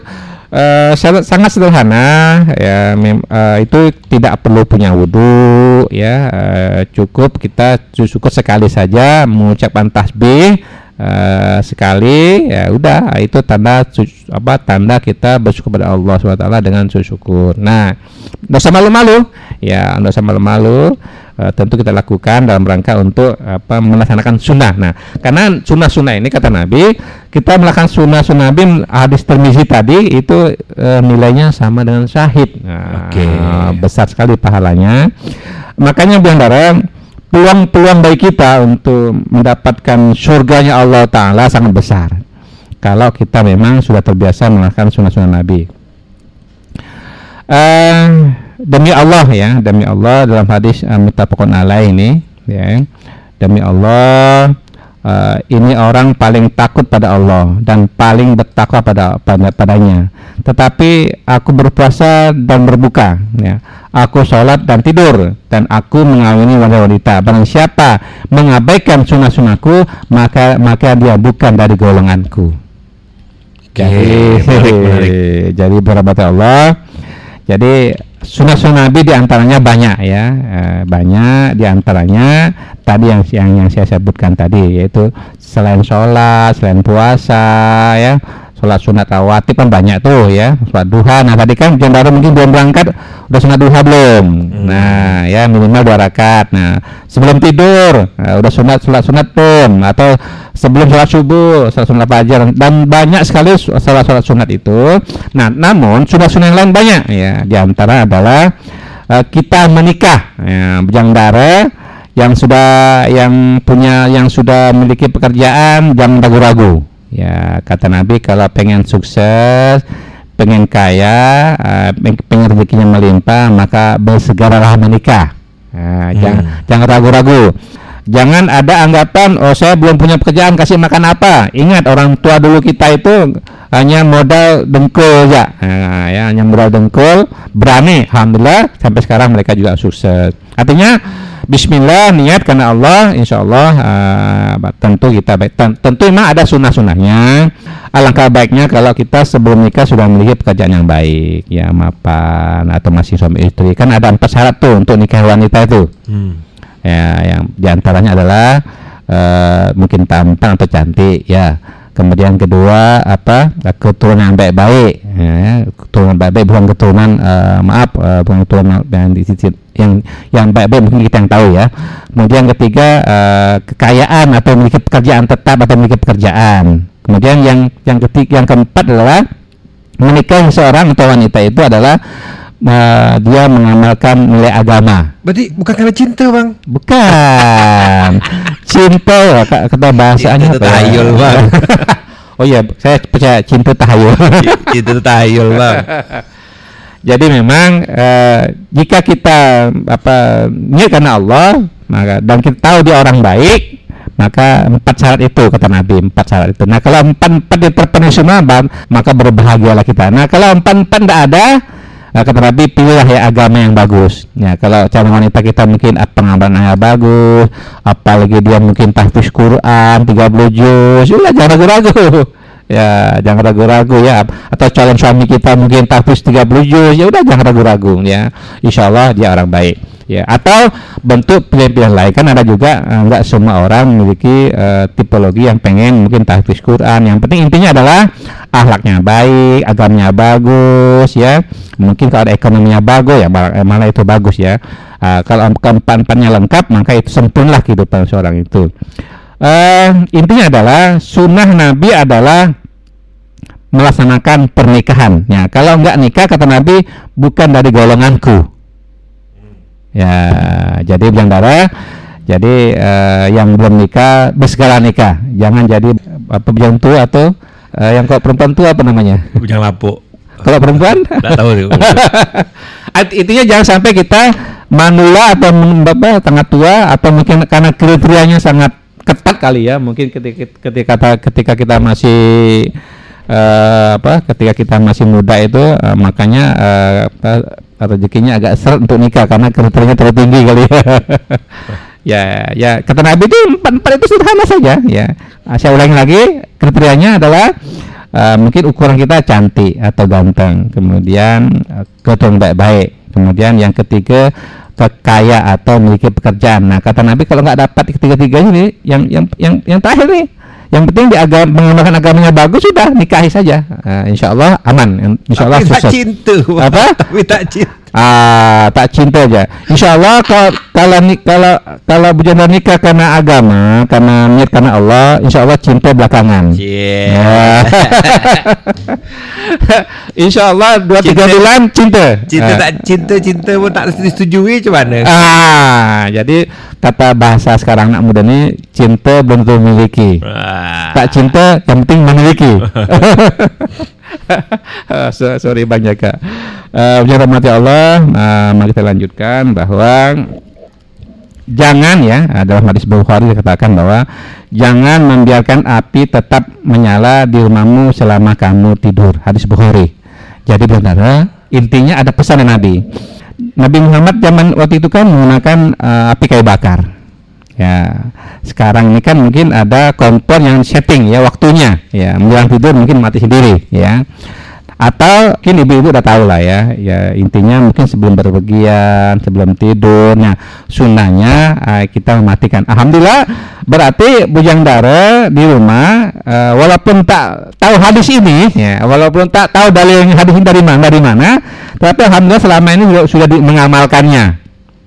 Speaker 3: eh, sangat, sederhana ya mem- eh, itu tidak perlu punya wudhu ya eh, cukup kita sujud syukur sekali saja mengucapkan tasbih eh, sekali ya udah itu tanda apa tanda kita bersyukur pada Allah SWT dengan sujud syukur. Nah usah malu-malu ya usah malu-malu Eh, tentu kita lakukan dalam rangka untuk apa melaksanakan sunnah. Nah karena sunnah-sunnah ini kata Nabi kita melakukan sunnah-sunnah Nabi hadis termisi tadi itu eh, nilainya sama dengan syahid. Nah,
Speaker 2: Oke.
Speaker 3: besar sekali pahalanya. Makanya biar peluang-peluang baik kita untuk mendapatkan surganya Allah Ta'ala sangat besar. Kalau kita memang sudah terbiasa melakukan sunnah-sunnah Nabi. Eh, demi Allah ya demi Allah dalam hadis uh, muttafaqun alaih ini ya. Demi Allah eh, ini orang paling takut pada Allah dan paling bertakwa pada, pada padanya. Tetapi aku berpuasa dan berbuka ya. Aku sholat dan tidur dan aku mengawini wanita-wanita barang siapa mengabaikan sunnah-sunnahku maka maka dia bukan dari golonganku. Jadi
Speaker 2: menarik, menarik.
Speaker 3: jadi berabad Allah jadi sunnah-sunnah Nabi di antaranya banyak ya, eh, banyak di antaranya tadi yang yang yang saya sebutkan tadi yaitu selain sholat, selain puasa ya, sholat sunat rawatib kan banyak tuh ya, sholat duha. Nah tadi kan jam baru mungkin belum berangkat, udah sunat duha belum? Nah ya minimal dua rakaat. Nah sebelum tidur eh, udah sunat sholat sunat belum? Atau sebelum sholat subuh, sholat sunat fajar dan banyak sekali sholat sholat sunat itu. Nah, namun sunat-sunat yang lain banyak ya. Di antara adalah eh, kita menikah, ya, bujang dara yang sudah yang punya yang sudah memiliki pekerjaan jangan ragu-ragu. Ya, kata Nabi kalau pengen sukses pengen kaya, peng- pengen rezekinya melimpah, maka bersegeralah menikah. Nah, jangan jangan ragu-ragu. Jangan ada anggapan oh saya belum punya pekerjaan kasih makan apa. Ingat orang tua dulu kita itu hanya modal dengkul ya. Nah, ya hanya modal dengkul, berani. Alhamdulillah sampai sekarang mereka juga sukses. Artinya Bismillah niat karena Allah, insya Allah eh, tentu kita baik. ten- tentu memang ada sunnah-sunnahnya. Alangkah baiknya kalau kita sebelum nikah sudah memiliki pekerjaan yang baik, ya mapan atau masih suami istri. Kan ada empat syarat tuh untuk nikah wanita itu
Speaker 2: Hmm.
Speaker 3: Ya yang di antaranya adalah eh, mungkin tampang atau cantik ya. Kemudian kedua apa? Keturunan baik-baik ya, keturunan baik-baik bukan keturunan eh, maaf eh, bukan keturunan yang di sisi yang yang baik-baik mungkin kita yang tahu ya. Kemudian ketiga eh, kekayaan atau memiliki pekerjaan tetap atau memiliki pekerjaan. Kemudian yang yang ketiga yang keempat adalah menikah seorang atau wanita itu adalah eh, dia mengamalkan nilai agama
Speaker 2: Berarti bukan karena cinta bang.
Speaker 3: Bukan. Cinta kata bahasanya
Speaker 2: Cinta
Speaker 3: apa ya?
Speaker 2: tahayul, Bang.
Speaker 3: oh iya, saya percaya cinta tahayul.
Speaker 2: Cinta itu tahayul bang.
Speaker 3: Jadi memang eh, jika kita apa niat karena Allah, maka dan kita tahu dia orang baik, maka empat syarat itu kata Nabi empat syarat itu. Nah kalau empat empat itu terpenuhi semua, maka berbahagialah kita. Nah kalau empat empat tidak ada, nah, kata Nabi pilihlah ya agama yang bagus. Ya kalau calon wanita kita mungkin ah, pengamalan yang bagus, apalagi dia mungkin tahfiz Quran 30 juz, udah jangan ragu-ragu. ya jangan ragu-ragu ya atau calon suami kita mungkin tahfiz 30 juz ya udah jangan ragu-ragu ya insya Allah dia orang baik ya atau bentuk pilihan-pilihan lain. Kan ada juga eh, nggak semua orang memiliki eh, tipologi yang pengen mungkin tahfiz Quran. Yang penting intinya adalah akhlaknya baik agamanya bagus ya. Mungkin kalau ada ekonominya bagus ya malah, eh, itu bagus ya. Ah, kalau keempat-empatnya lengkap maka itu sempurnalah kehidupan seorang itu. Eh, intinya adalah sunnah Nabi adalah melaksanakan pernikahan. Ya, kalau enggak nikah kata Nabi bukan dari golonganku. Ya, jadi bilang darah. Jadi eh, yang belum nikah bersegala nikah. Jangan jadi apa bujang tua atau eh, yang kalau perempuan tua apa namanya?
Speaker 2: Bujang lapuk.
Speaker 3: Kalau perempuan?
Speaker 2: Enggak tahu.
Speaker 3: Art- Intinya jangan sampai kita manula atau apa tengah tua atau mungkin karena kriterianya sangat ketat kali ya mungkin ketika ketika ketika kita masih eh, apa ketika kita masih muda itu eh, makanya apa, rezekinya agak seret untuk nikah karena kriterianya terlalu tinggi kali ya. ya ya kata Nabi itu empat empat itu sederhana saja ya Ah, saya ulangi lagi kriterianya adalah eh, mungkin ukuran kita cantik atau ganteng kemudian uh, baik-baik kemudian yang ketiga kekaya atau memiliki pekerjaan nah kata Nabi kalau nggak dapat ketiga-tiga ini yang yang yang yang terakhir nih yang penting di agama mengamalkan agamanya bagus sudah nikahi saja Eh, insya Allah aman insya Allah
Speaker 2: Tapi tak
Speaker 3: sukses
Speaker 2: cinta.
Speaker 3: Apa?
Speaker 2: Tapi tak cinta.
Speaker 3: Ah, tak cinta aja. Insya Allah kalau kalau ni- kalau kalau bujana nikah karena agama, karena niat karena Allah, insya Allah cinta belakangan.
Speaker 2: Yeah.
Speaker 3: Ya. insya Allah dua tiga
Speaker 2: Cinta-
Speaker 3: bulan cinta.
Speaker 2: Cinta
Speaker 3: Ah.
Speaker 2: tak cinta cinta pun tak disetujui macam mana?
Speaker 3: Ah, jadi kata bahasa sekarang anak muda ini cinta belum tentu memiliki.
Speaker 2: Ah.
Speaker 3: Tak cinta yang penting memiliki. So- Sorry Bang Jaka. Uh, rahmati Allah, uh, mari kita lanjutkan bahwa jangan ya dalam hadis Bukhari dikatakan bahwa jangan membiarkan api tetap menyala di rumahmu selama kamu tidur. Hadis Bukhari. Jadi benar intinya ada pesan dari Nabi. Nabi Muhammad zaman waktu itu kan menggunakan uh, api kayu bakar. Ya, sekarang ini kan mungkin ada kompor yang setting ya waktunya, ya menjelang tidur mungkin mati sendiri, ya. Atau mungkin ibu-ibu udah tahu lah ya, ya intinya mungkin sebelum berpergian, sebelum tidur, nah sunnahnya eh, kita mematikan. Alhamdulillah berarti bujang dara di rumah, eh, walaupun tak tahu hadis ini, ya, walaupun tak tahu dalil hadis ini dari mana, dari mana, tapi alhamdulillah selama ini sudah di- mengamalkannya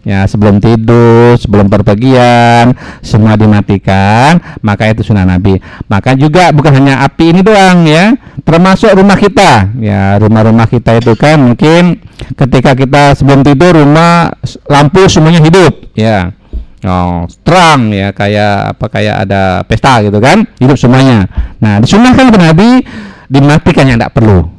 Speaker 3: ya sebelum tidur sebelum berpergian semua dimatikan maka itu sunnah nabi. Maka juga bukan hanya api ini doang ya. Termasuk rumah kita. Ya rumah-rumah kita itu kan mungkin ketika kita sebelum tidur rumah lampu semuanya hidup ya. Oh, terang ya kayak apa kayak ada pesta gitu kan hidup semuanya. Nah disunahkan oleh nabi dimatikan yang tidak perlu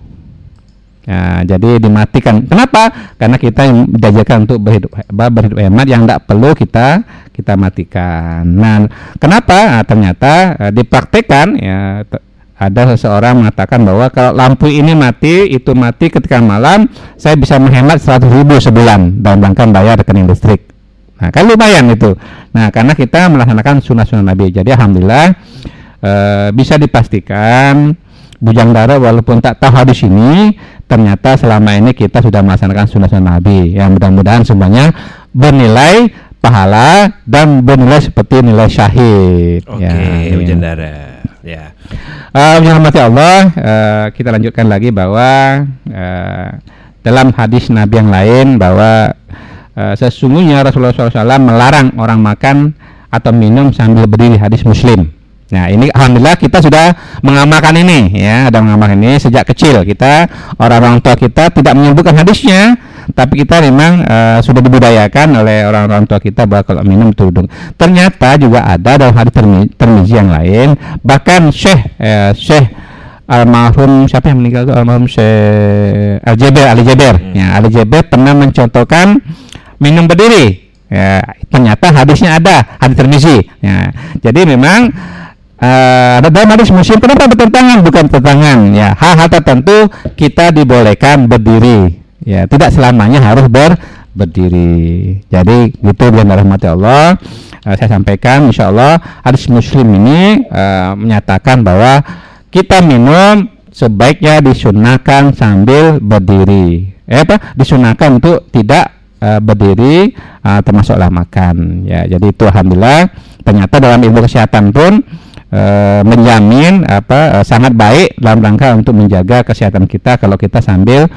Speaker 3: Ya, jadi dimatikan. Kenapa? Karena kita yang diajarkan untuk berhidup berhidup hemat yang tidak perlu kita kita matikan. Nah, kenapa? Nah, ternyata eh, dipraktekkan ya ada seseorang mengatakan bahwa kalau lampu ini mati itu mati ketika malam saya bisa menghemat 100 ribu sebulan dalam rangka bayar rekening listrik. Nah, kan lumayan itu. Nah, karena kita melaksanakan sunnah-sunnah Nabi. Jadi alhamdulillah eh, bisa dipastikan bujang dara walaupun tak tahu hadis ini ternyata selama ini kita sudah melaksanakan sunnah-sunnah Nabi yang mudah-mudahan semuanya bernilai pahala dan bernilai seperti nilai syahid
Speaker 2: Oke,
Speaker 3: ya,
Speaker 2: hujan
Speaker 3: ya.
Speaker 2: darah. Ya.
Speaker 3: Eh, yang dirahmati Allah, eh, kita lanjutkan lagi bahwa eh, dalam hadis Nabi yang lain bahwa eh, sesungguhnya Rasulullah SAW melarang orang makan atau minum sambil berdiri hadis Muslim. Nah ini alhamdulillah kita sudah mengamalkan ini ya, ada mengamalkan ini sejak kecil. Kita orang-orang tua kita tidak menyebutkan hadisnya, tapi kita memang eh, sudah dibudayakan oleh orang-orang tua kita bahwa kalau minum itu. Ternyata juga ada dalam hadis Termi- Tirmizi yang lain, bahkan Syekh eh, Syekh almarhum siapa yang meninggal itu? Almarhum Syekh Al Jaber Ali Jaber. Ya Ali Jaber pernah mencontohkan minum berdiri. Ya ternyata hadisnya ada hadis Tirmizi. Ya jadi memang eh, ada dalam hadis muslim kenapa bertentangan bukan bertentangan ya hal-hal tertentu kita dibolehkan berdiri ya tidak selamanya harus ber berdiri jadi gitu biar rahmati Allah Eh, saya sampaikan insya Allah hadis muslim ini eh, menyatakan bahwa kita minum sebaiknya disunahkan sambil berdiri. Eh apa? Disunahkan untuk tidak uh, berdiri uh, termasuklah makan. Ya, jadi itu alhamdulillah ternyata dalam ilmu kesehatan pun uh, menjamin apa uh, sangat baik dalam rangka untuk menjaga kesehatan kita kalau kita sambil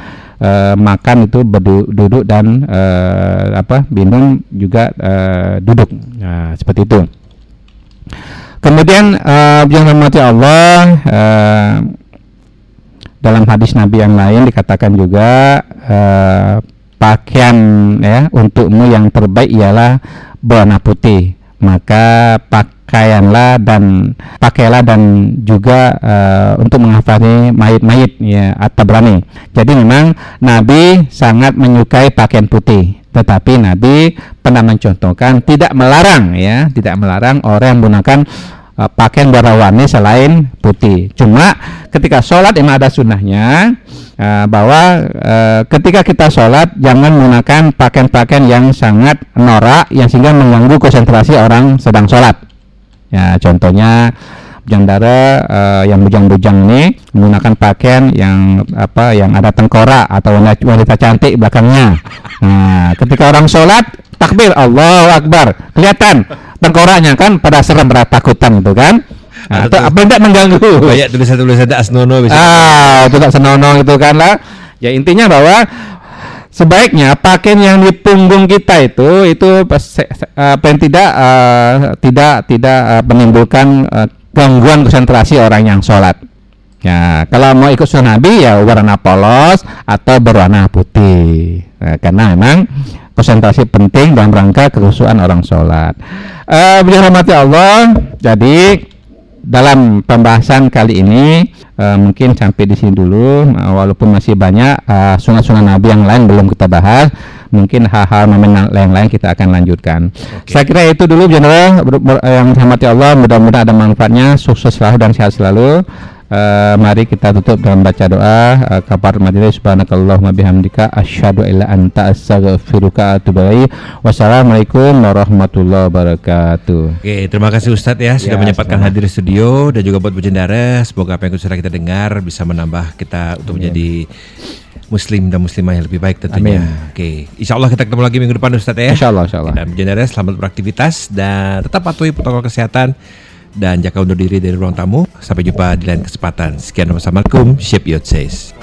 Speaker 3: uh, makan itu duduk dan uh, apa minum juga uh, duduk. Nah, seperti itu. Kemudian uh, yang rahmati Allah uh, dalam hadis Nabi yang lain dikatakan juga uh, pakaian ya untukmu yang terbaik ialah berwarna putih maka pakaianlah dan pakailah dan juga uh, untuk menghafali mayit-mayit ya atau berani jadi memang Nabi sangat menyukai pakaian putih. Tetapi Nabi pernah mencontohkan tidak melarang ya, tidak melarang orang yang menggunakan uh, pakaian berwarna selain putih. Cuma ketika sholat emang ada sunnahnya uh, bahwa uh, ketika kita sholat jangan menggunakan pakaian-pakaian yang sangat norak yang sehingga mengganggu konsentrasi orang sedang sholat. Ya, contohnya bujang dara uh, yang bujang-bujang ini menggunakan pakaian yang apa yang ada tengkorak atau wanita cantik belakangnya. Nah, ketika orang sholat takbir Allah Akbar kelihatan tengkoraknya kan pada serem pada takutan itu kan. Nah, atau apa tidak mengganggu?
Speaker 2: Banyak tulisan-tulisan tak senono bisa.
Speaker 3: Ah, itu tak senono itu kan lah. Ya intinya bahwa sebaiknya pakaian yang di punggung kita itu itu apa yang tidak uh, tidak tidak uh, menimbulkan uh, gangguan konsentrasi orang yang sholat. Ya, kalau mau ikut sunnah Nabi ya warna polos atau berwarna putih. Nah, karena memang konsentrasi penting dalam rangka kerusuhan orang sholat. Uh, rahmati Allah. Jadi dalam pembahasan kali ini uh, mungkin sampai di sini dulu. Uh, walaupun masih banyak uh, sunnah-sunnah Nabi yang lain belum kita bahas mungkin hal-hal lain-lain kita akan lanjutkan. Okay. Saya kira itu dulu general yang dirahmati Allah, mudah-mudahan ada manfaatnya, sukses selalu dan sehat selalu. Uh, mari kita tutup dengan baca doa uh, kabar majelis subhanakallahumma bihamdika asyhadu illa anta astaghfiruka atubu wassalamualaikum warahmatullahi wabarakatuh
Speaker 2: oke terima kasih Ustadz ya sudah ya, menyempatkan hadir di studio dan juga buat Bujendara semoga apa yang sudah kita dengar bisa menambah kita untuk menjadi muslim dan muslimah yang lebih baik tentunya. Amin. Oke, insya Allah kita ketemu lagi minggu depan Ustaz ya.
Speaker 3: Insya Allah, insya Allah.
Speaker 2: Dan selamat beraktivitas dan tetap patuhi protokol kesehatan dan jaga undur diri dari ruang tamu. Sampai jumpa di lain kesempatan. Sekian wassalamualaikum. Shape your says.